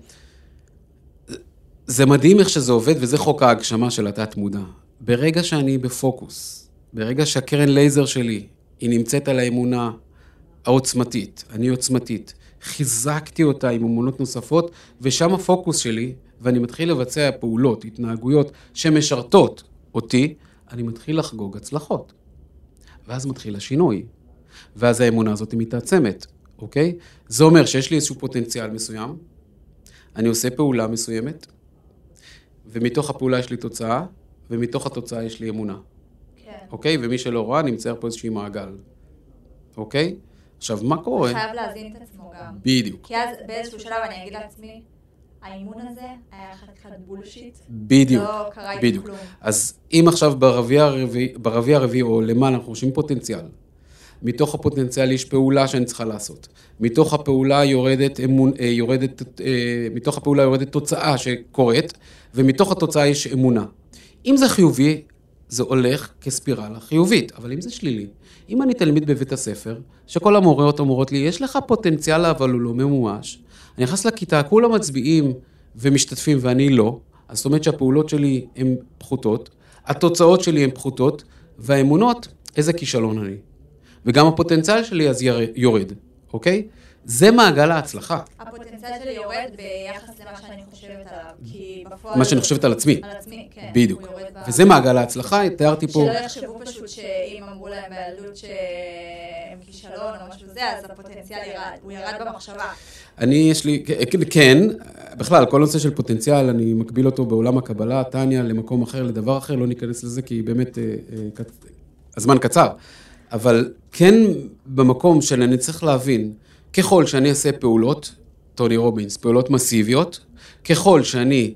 זה מדהים איך שזה עובד, וזה חוק ההגשמה של התת-מודע. ברגע שאני בפוקוס, ברגע שהקרן לייזר שלי, היא נמצאת על האמונה העוצמתית, אני עוצמתית, חיזקתי אותה עם אמונות נוספות, ושם הפוקוס שלי, ואני מתחיל לבצע פעולות, התנהגויות שמשרתות אותי, אני מתחיל לחגוג הצלחות. ואז מתחיל השינוי. ואז האמונה הזאת מתעצמת, אוקיי? זה אומר שיש לי איזשהו פוטנציאל מסוים, אני עושה פעולה מסוימת, ומתוך הפעולה יש לי תוצאה, ומתוך התוצאה יש לי אמונה, כן. אוקיי? ומי שלא רואה, אני מצייר פה איזשהו מעגל, אוקיי? עכשיו, מה קורה? חייב להזין את עצמו גם. בדיוק, כי אז באיזשהו שלב אני אגיד לעצמי, האימון הזה היה חתיכת בולשיט. בדיוק, לא קרה בדיוק. כלום. אז אם עכשיו ברביע הרביעי, ברביע הרביעי או למעלה אנחנו חושבים פוטנציאל, מתוך הפוטנציאל יש פעולה שאני צריכה לעשות. מתוך הפעולה יורדת אמון, אה, יורדת, אה, מתוך הפעולה יורדת תוצאה שקורית, ומתוך התוצאה יש אמונה. אם זה חיובי, זה הולך כספירלה חיובית, אבל אם זה שלילי, אם אני תלמיד בבית הספר, שכל המורות אומרות לי, יש לך פוטנציאל אבל הוא לא ממומש, אני נכנס לכיתה, כולם מצביעים ומשתתפים ואני לא, אז זאת אומרת שהפעולות שלי הן פחותות, התוצאות שלי הן פחותות, והאמונות, איזה כישלון אני. וגם הפוטנציאל שלי אז יורד, אוקיי? זה מעגל ההצלחה, הפוטנציאל שלי יורד ביחס למה שאני חושבת עליו, כי בפועל... מה שאני חושבת על עצמי. על עצמי, כן. בדיוק. וזה מעגל ההצלחה, תיארתי פה... שלא יחשבו פשוט שאם אמרו להם בילדות שהם כישלון או משהו זה, אז הפוטנציאל ירד. הוא ירד במחשבה. אני, יש לי, כן, כן, בכלל, כל נושא של פוטנציאל, אני מקביל אותו בעולם הקבלה, טניה, למקום אחר, לדבר אחר, לא ניכנס לזה, כי באמת, אה, אה, הזמן קצר. אבל כן במקום של אני צריך להבין, ככל שאני אעשה פעולות, טוני רובינס, פעולות מסיביות, ככל שאני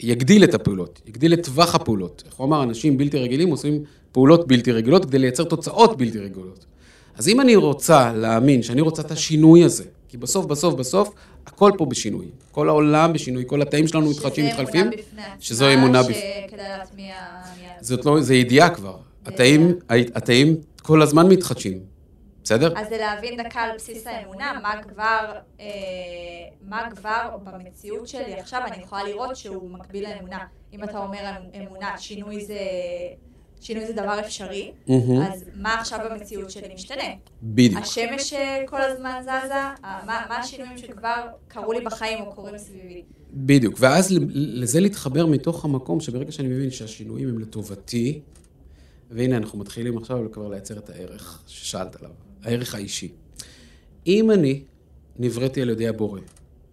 יגדיל את הפעולות, יגדיל את טווח הפעולות. איך הוא אמר, אנשים בלתי רגילים עושים פעולות בלתי רגילות כדי לייצר תוצאות בלתי רגילות. אז אם אני רוצה להאמין שאני רוצה את השינוי הזה, כי בסוף, בסוף, בסוף, הכל פה בשינוי. כל העולם בשינוי, כל התאים שלנו מתחדשים, מתחלפים. שזה אמונה בפני עצמה, שזו. שכדאי להטמיע. זאת לא, זה ידיעה כבר. התאים, התאים כל הזמן מתחדשים. בסדר? אז זה להבין דקה על בסיס האמונה, מה כבר, אה, מה כבר במציאות שלי עכשיו אני יכולה לראות שהוא מקביל לאמונה. אם אתה אומר אמונה, שינוי זה, שינוי זה דבר אפשרי, מהמם. אז מה עכשיו במציאות שלי משתנה? בדיוק. השמש שכל הזמן זזה, אה, מה, מה השינויים שכבר קרו לי בחיים או קורים סביבי? בדיוק, ואז לזה להתחבר מתוך המקום שברגע שאני מבין שהשינויים הם לטובתי, והנה אנחנו מתחילים עכשיו כבר לייצר את הערך ששאלת עליו, הערך האישי. אם אני נבראתי על ידי הבורא,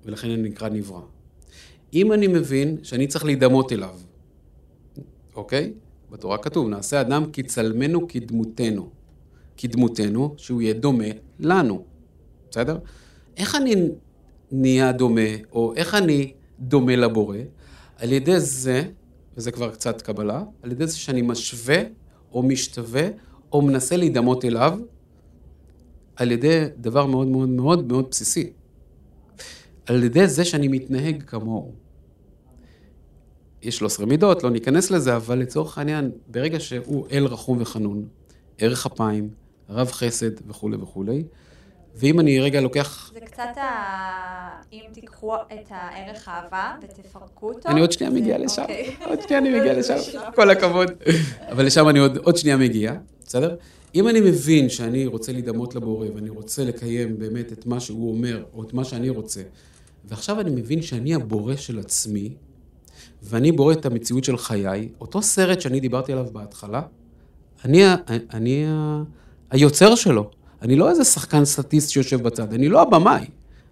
ולכן אני נקרא נברא, אם אני מבין שאני צריך להידמות אליו, אוקיי? בתורה כתוב, נעשה אדם כצלמנו כדמותנו. כדמותנו, שהוא יהיה דומה לנו, בסדר? איך אני נהיה דומה, או איך אני דומה לבורא? על ידי זה, וזה כבר קצת קבלה, על ידי זה שאני משווה, או משתווה, או מנסה להידמות אליו, על ידי דבר מאוד מאוד מאוד מאוד בסיסי. על ידי זה שאני מתנהג כמוהו. יש 13 מידות, לא ניכנס לזה, אבל לצורך העניין, ברגע שהוא אל רחום וחנון, ערך אפיים, רב חסד וכולי וכולי, ואם אני רגע לוקח... זה קצת ה... אם תיקחו את הערך אהבה ותפרקו אותו. אני עוד שנייה מגיע לשם, אוקיי. עוד שנייה אני מגיע לשם, כל הכבוד. אבל לשם אני עוד, עוד שנייה מגיע, בסדר? אם אני מבין שאני רוצה להידמות לבורא ואני רוצה לקיים באמת את מה שהוא אומר, או את מה שאני רוצה, ועכשיו אני מבין שאני הבורא של עצמי, ואני בורא את המציאות של חיי, אותו סרט שאני דיברתי עליו בהתחלה, אני, אני היוצר שלו. אני לא איזה שחקן סטטיסט שיושב בצד, אני לא הבמאי.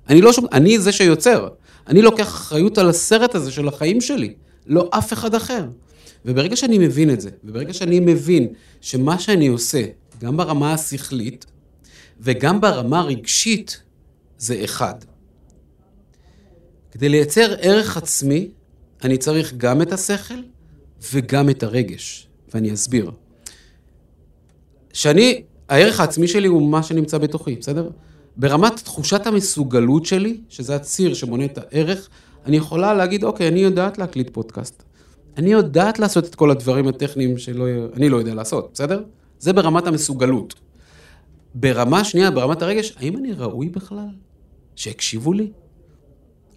אני לא שום, אני זה שיוצר. אני לוקח אחריות על הסרט הזה של החיים שלי, לא אף אחד אחר. וברגע שאני מבין את זה, וברגע שאני מבין שמה שאני עושה, גם ברמה השכלית וגם ברמה הרגשית, זה אחד. כדי לייצר ערך עצמי, אני צריך גם את השכל וגם את הרגש, ואני אסביר. שאני, הערך העצמי שלי הוא מה שנמצא בתוכי, בסדר? ברמת תחושת המסוגלות שלי, שזה הציר שמונה את הערך, אני יכולה להגיד, אוקיי, אני יודעת להקליט פודקאסט. אני יודעת לעשות את כל הדברים הטכניים שלא, אני לא יודע לעשות, בסדר? זה ברמת המסוגלות. ברמה שנייה, ברמת הרגש, האם אני ראוי בכלל? שיקשיבו לי?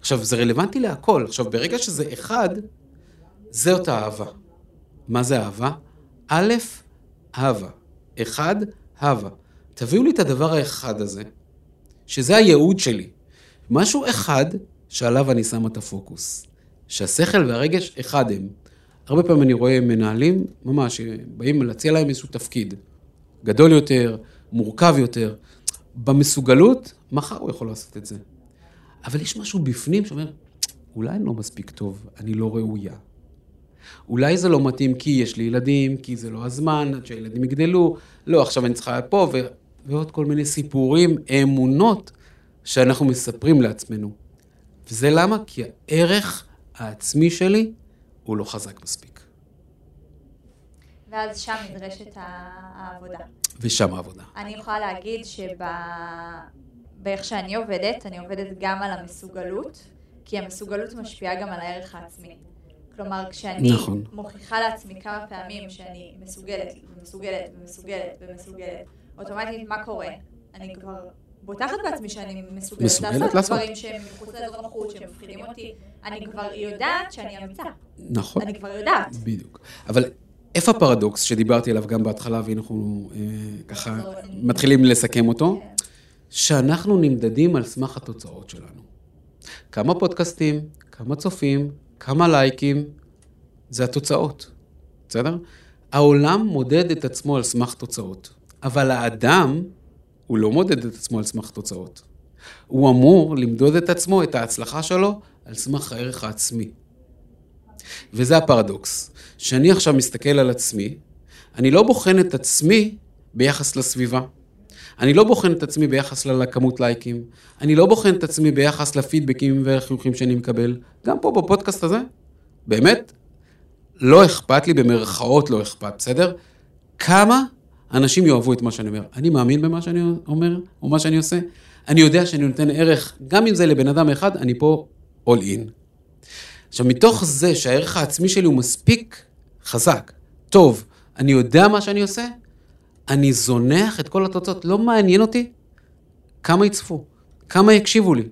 עכשיו, זה רלוונטי להכל. עכשיו, ברגע שזה אחד, זאת אהבה. מה זה אהבה? א', אהבה. אחד, אהבה. תביאו לי את הדבר האחד הזה, שזה הייעוד שלי. משהו אחד שעליו אני שם את הפוקוס. שהשכל והרגש אחד הם. הרבה פעמים אני רואה מנהלים, ממש, באים להציע להם איזשהו תפקיד. גדול יותר, מורכב יותר. במסוגלות, מחר הוא יכול לעשות את זה. אבל יש משהו בפנים שאומר, אולי אני לא מספיק טוב, אני לא ראויה. אולי זה לא מתאים כי יש לי ילדים, כי זה לא הזמן, עד שהילדים יגדלו, לא, עכשיו אני צריכה פה, ו... ועוד כל מיני סיפורים, אמונות, שאנחנו מספרים לעצמנו. וזה למה? כי הערך העצמי שלי הוא לא חזק מספיק. ואז שם נדרשת העבודה. ושם העבודה. אני יכולה להגיד שבאיך שאני עובדת, אני עובדת גם על המסוגלות, כי המסוגלות משפיעה גם על הערך העצמי. כלומר, כשאני נכון. מוכיחה לעצמי כמה פעמים שאני מסוגלת, ומסוגלת, ומסוגלת, ומסוגלת, אוטומטית מה קורה? אני כבר בוטחת בעצמי שאני מסוגלת, מסוגלת לעשות לעשות. דברים שהם מחוץ לאזור נוחות, שהם מפחידים אותי, אני כבר יודעת שאני אמיצה. נכון. אני כבר יודעת. בדיוק. אבל איפה הפרדוקס שדיברתי עליו גם בהתחלה, והנה אנחנו אה, ככה מתחילים לסכם אותו? שאנחנו נמדדים על סמך התוצאות שלנו. כמה פודקאסטים, כמה צופים, כמה לייקים, זה התוצאות, בסדר? העולם מודד את עצמו על סמך תוצאות, אבל האדם, הוא לא מודד את עצמו על סמך תוצאות. הוא אמור למדוד את עצמו, את ההצלחה שלו, על סמך הערך העצמי. וזה הפרדוקס. שאני עכשיו מסתכל על עצמי, אני לא בוחן את עצמי ביחס לסביבה. אני לא בוחן את עצמי ביחס לכמות לייקים, אני לא בוחן את עצמי ביחס לפידבקים והחיוכים שאני מקבל. גם פה בפודקאסט הזה, באמת, לא אכפת לי, במרכאות לא אכפת, בסדר? כמה אנשים יאהבו את מה שאני אומר. אני מאמין במה שאני אומר, או מה שאני עושה. אני יודע שאני נותן ערך, גם אם זה לבן אדם אחד, אני פה all in. עכשיו, מתוך זה שהערך העצמי שלי הוא מספיק חזק, טוב, אני יודע מה שאני עושה, אני זונח את כל התוצאות. לא מעניין אותי כמה יצפו, כמה יקשיבו לי.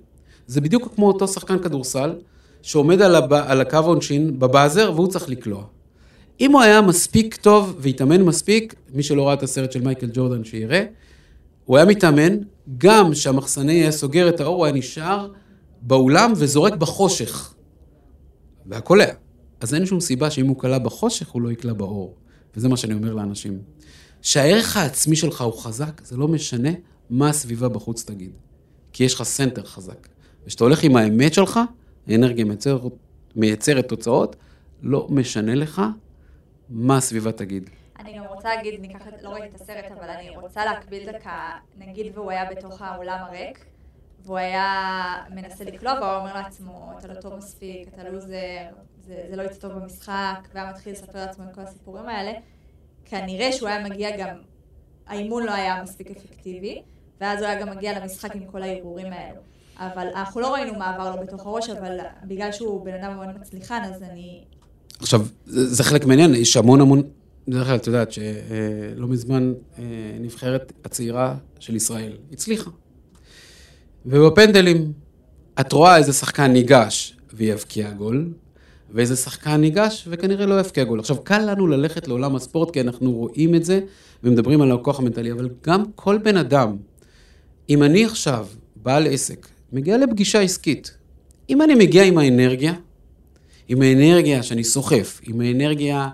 זה בדיוק כמו אותו שחקן כדורסל, שעומד על, הב... על הקו עונשין בבאזר, והוא צריך לקלוע. אם הוא היה מספיק טוב והתאמן מספיק, מי שלא ראה את הסרט של מייקל ג'ורדן שיראה, הוא היה מתאמן, גם שהמחסני היה סוגר את האור, הוא היה נשאר באולם וזורק בחושך. היה. אז אין שום סיבה שאם הוא קלע בחושך, הוא לא יקלע באור. וזה מה שאני אומר לאנשים. שהערך העצמי שלך הוא חזק, זה לא משנה מה הסביבה בחוץ תגיד. כי יש לך center חזק. וכשאתה הולך עם האמת שלך, האנרגיה מייצרת, מייצרת תוצאות, לא משנה לך מה הסביבה תגיד. אני גם רוצה להגיד, ניקח, לא ראיתי את הסרט, אבל אני רוצה להקביל דקה, נגיד והוא היה בתוך האולם הריק, והוא היה מנסה לקלוע, והוא אומר לעצמו, אתה לא טוב מספיק, אתה לוזר, זה, זה לא יצא טוב במשחק, והיה מתחיל לספר לעצמו את כל הסיפורים האלה. כנראה שהוא היה מגיע גם, האימון לא היה מספיק אפקטיבי, ואז הוא היה גם מגיע למשחק עם כל הערעורים האלו. אבל אנחנו לא ראינו מה עבר לו בתוך הראש, אבל בגלל שהוא בן אדם מאוד מצליחן, אז אני... עכשיו, זה חלק מעניין, יש המון המון, בדרך כלל את יודעת שלא מזמן אה, נבחרת הצעירה של ישראל הצליחה. ובפנדלים, את רואה איזה שחקן ניגש ויבקיע גול, ואיזה שחקן ניגש וכנראה לא יבקיע גול. עכשיו, קל לנו ללכת לעולם הספורט כי אנחנו רואים את זה ומדברים על הכוח המנטלי, אבל גם כל בן אדם, אם אני עכשיו בעל עסק, מגיע לפגישה עסקית, אם אני מגיע עם האנרגיה, עם האנרגיה שאני סוחף, עם האנרגיה,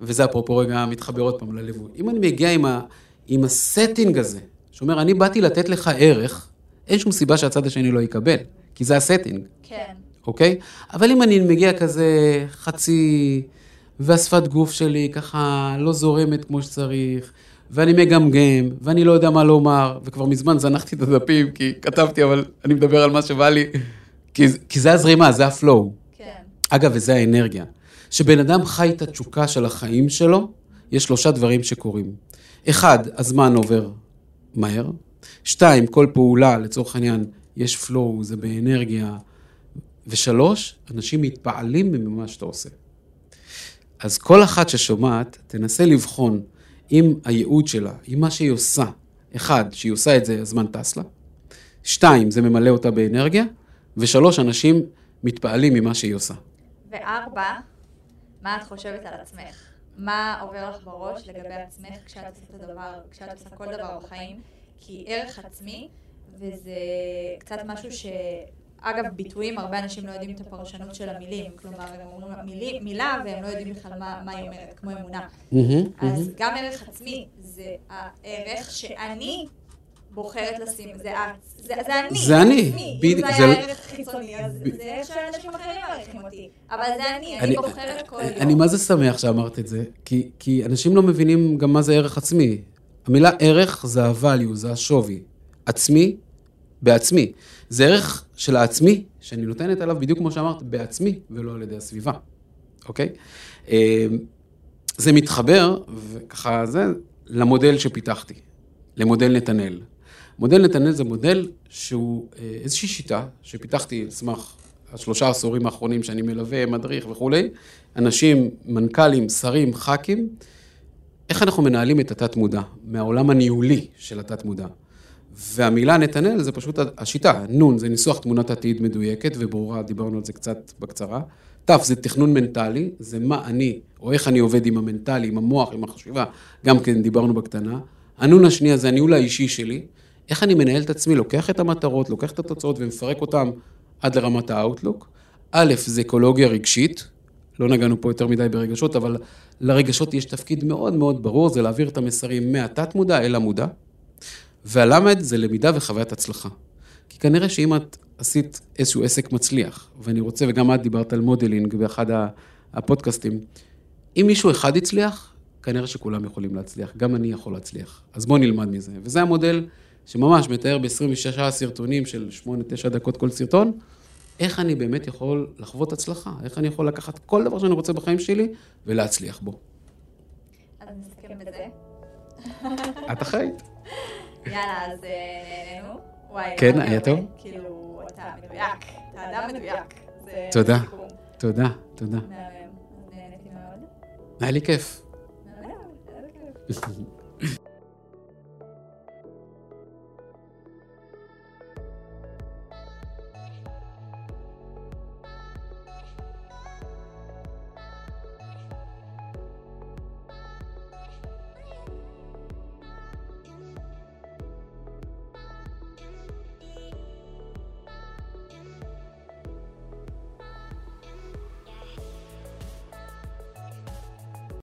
וזה אפרופו רגע מתחבר עוד פעם לליווי, אם אני מגיע עם, ה, עם ה setting הזה, שאומר, אני באתי לתת לך ערך, אין שום סיבה שהצד השני לא יקבל, כי זה ה setting. כן. אוקיי? אבל אם אני מגיע כזה חצי, והשפת גוף שלי ככה לא זורמת כמו שצריך, ואני מגמגם, ואני לא יודע מה לומר, וכבר מזמן זנחתי את הדפים, כי כתבתי, אבל אני מדבר על מה שבא לי, כי, כי זה הזרימה, זה ה flow. כן. אגב, וזה האנרגיה. כשבן אדם חי את התשוקה של החיים שלו, יש שלושה דברים שקורים. אחד, הזמן עובר מהר. שתיים, כל פעולה, לצורך העניין, יש פלואו, זה באנרגיה. ושלוש, אנשים מתפעלים ממה שאתה עושה. אז כל אחת ששומעת, תנסה לבחון אם הייעוד שלה, אם מה שהיא עושה, אחד, שהיא עושה את זה, הזמן טס לה, שתיים, זה ממלא אותה באנרגיה, ושלוש, אנשים מתפעלים ממה שהיא עושה. וארבע, מה את חושבת על עצמך? מה עובר לך בראש לגבי עצמך כשאת עושה את הדבר, כשאת עושה כל דבר בחיים? כי ערך עצמי, וזה קצת משהו ש... אגב, ביטויים, הרבה אנשים לא יודעים את הפרשנות של המילים. כלומר, הם אומרים מילה והם לא יודעים בכלל מה, מה היא אומרת, כמו אמונה. אז גם ערך עצמי זה הערך שאני בוחרת לשים, זה את, זה, זה אני. זה אני, בדיוק. אם זה היה ערך חיצוני, אז זה איך שאנשים אחרים מעריכים אותי. אבל זה אני, אני בוחרת כל יום. אני מה זה שמח שאמרת את זה, כי, כי אנשים לא מבינים גם מה זה ערך עצמי. המילה ערך זה ה-value, זה השווי. עצמי, בעצמי. זה ערך של העצמי, שאני נותנת עליו בדיוק כמו שאמרת, בעצמי, ולא על ידי הסביבה, אוקיי? זה מתחבר, וככה זה, למודל שפיתחתי, למודל נתנאל. מודל נתנאל זה מודל שהוא איזושהי שיטה שפיתחתי על סמך השלושה עשורים האחרונים שאני מלווה, מדריך וכולי, אנשים, מנכ"לים, שרים, ח"כים, איך אנחנו מנהלים את התת-מודע, מהעולם הניהולי של התת-מודע. והמילה נתנאל זה פשוט השיטה, נון זה ניסוח תמונת עתיד מדויקת וברורה, דיברנו על זה קצת בקצרה. ת' זה תכנון מנטלי, זה מה אני, או איך אני עובד עם המנטלי, עם המוח, עם החשיבה, גם כן דיברנו בקטנה. הנון השנייה זה הניהול האישי שלי, איך אני מנהל את עצמי, לוקח את המטרות, לוקח את התוצאות ומפרק אותן עד לרמת ה outlook. א', זה אקולוגיה רגשית, לא נגענו פה יותר מדי ברגשות, אבל לרגשות יש תפקיד מאוד מאוד ברור, זה להעביר את המסרים מהתת מודע אל המודע. והלמד זה למידה וחוויית הצלחה. כי כנראה שאם את עשית איזשהו עסק מצליח, ואני רוצה, וגם את דיברת על modeling באחד הפודקאסטים, אם מישהו אחד הצליח, כנראה שכולם יכולים להצליח, גם אני יכול להצליח. אז בואו נלמד מזה. וזה המודל שממש מתאר ב-26 סרטונים של 8-9 דקות כל סרטון, איך אני באמת יכול לחוות הצלחה, איך אני יכול לקחת כל דבר שאני רוצה בחיים שלי ולהצליח בו. אז נסכם בזה. את אחראית. יאללה, אז נהנינו. וואי, כן, היה טוב? כאילו, אתה מדויק, אתה אדם מדויק. תודה, תודה, תודה. נהניתי מאוד. היה לי כיף. היה לי כיף.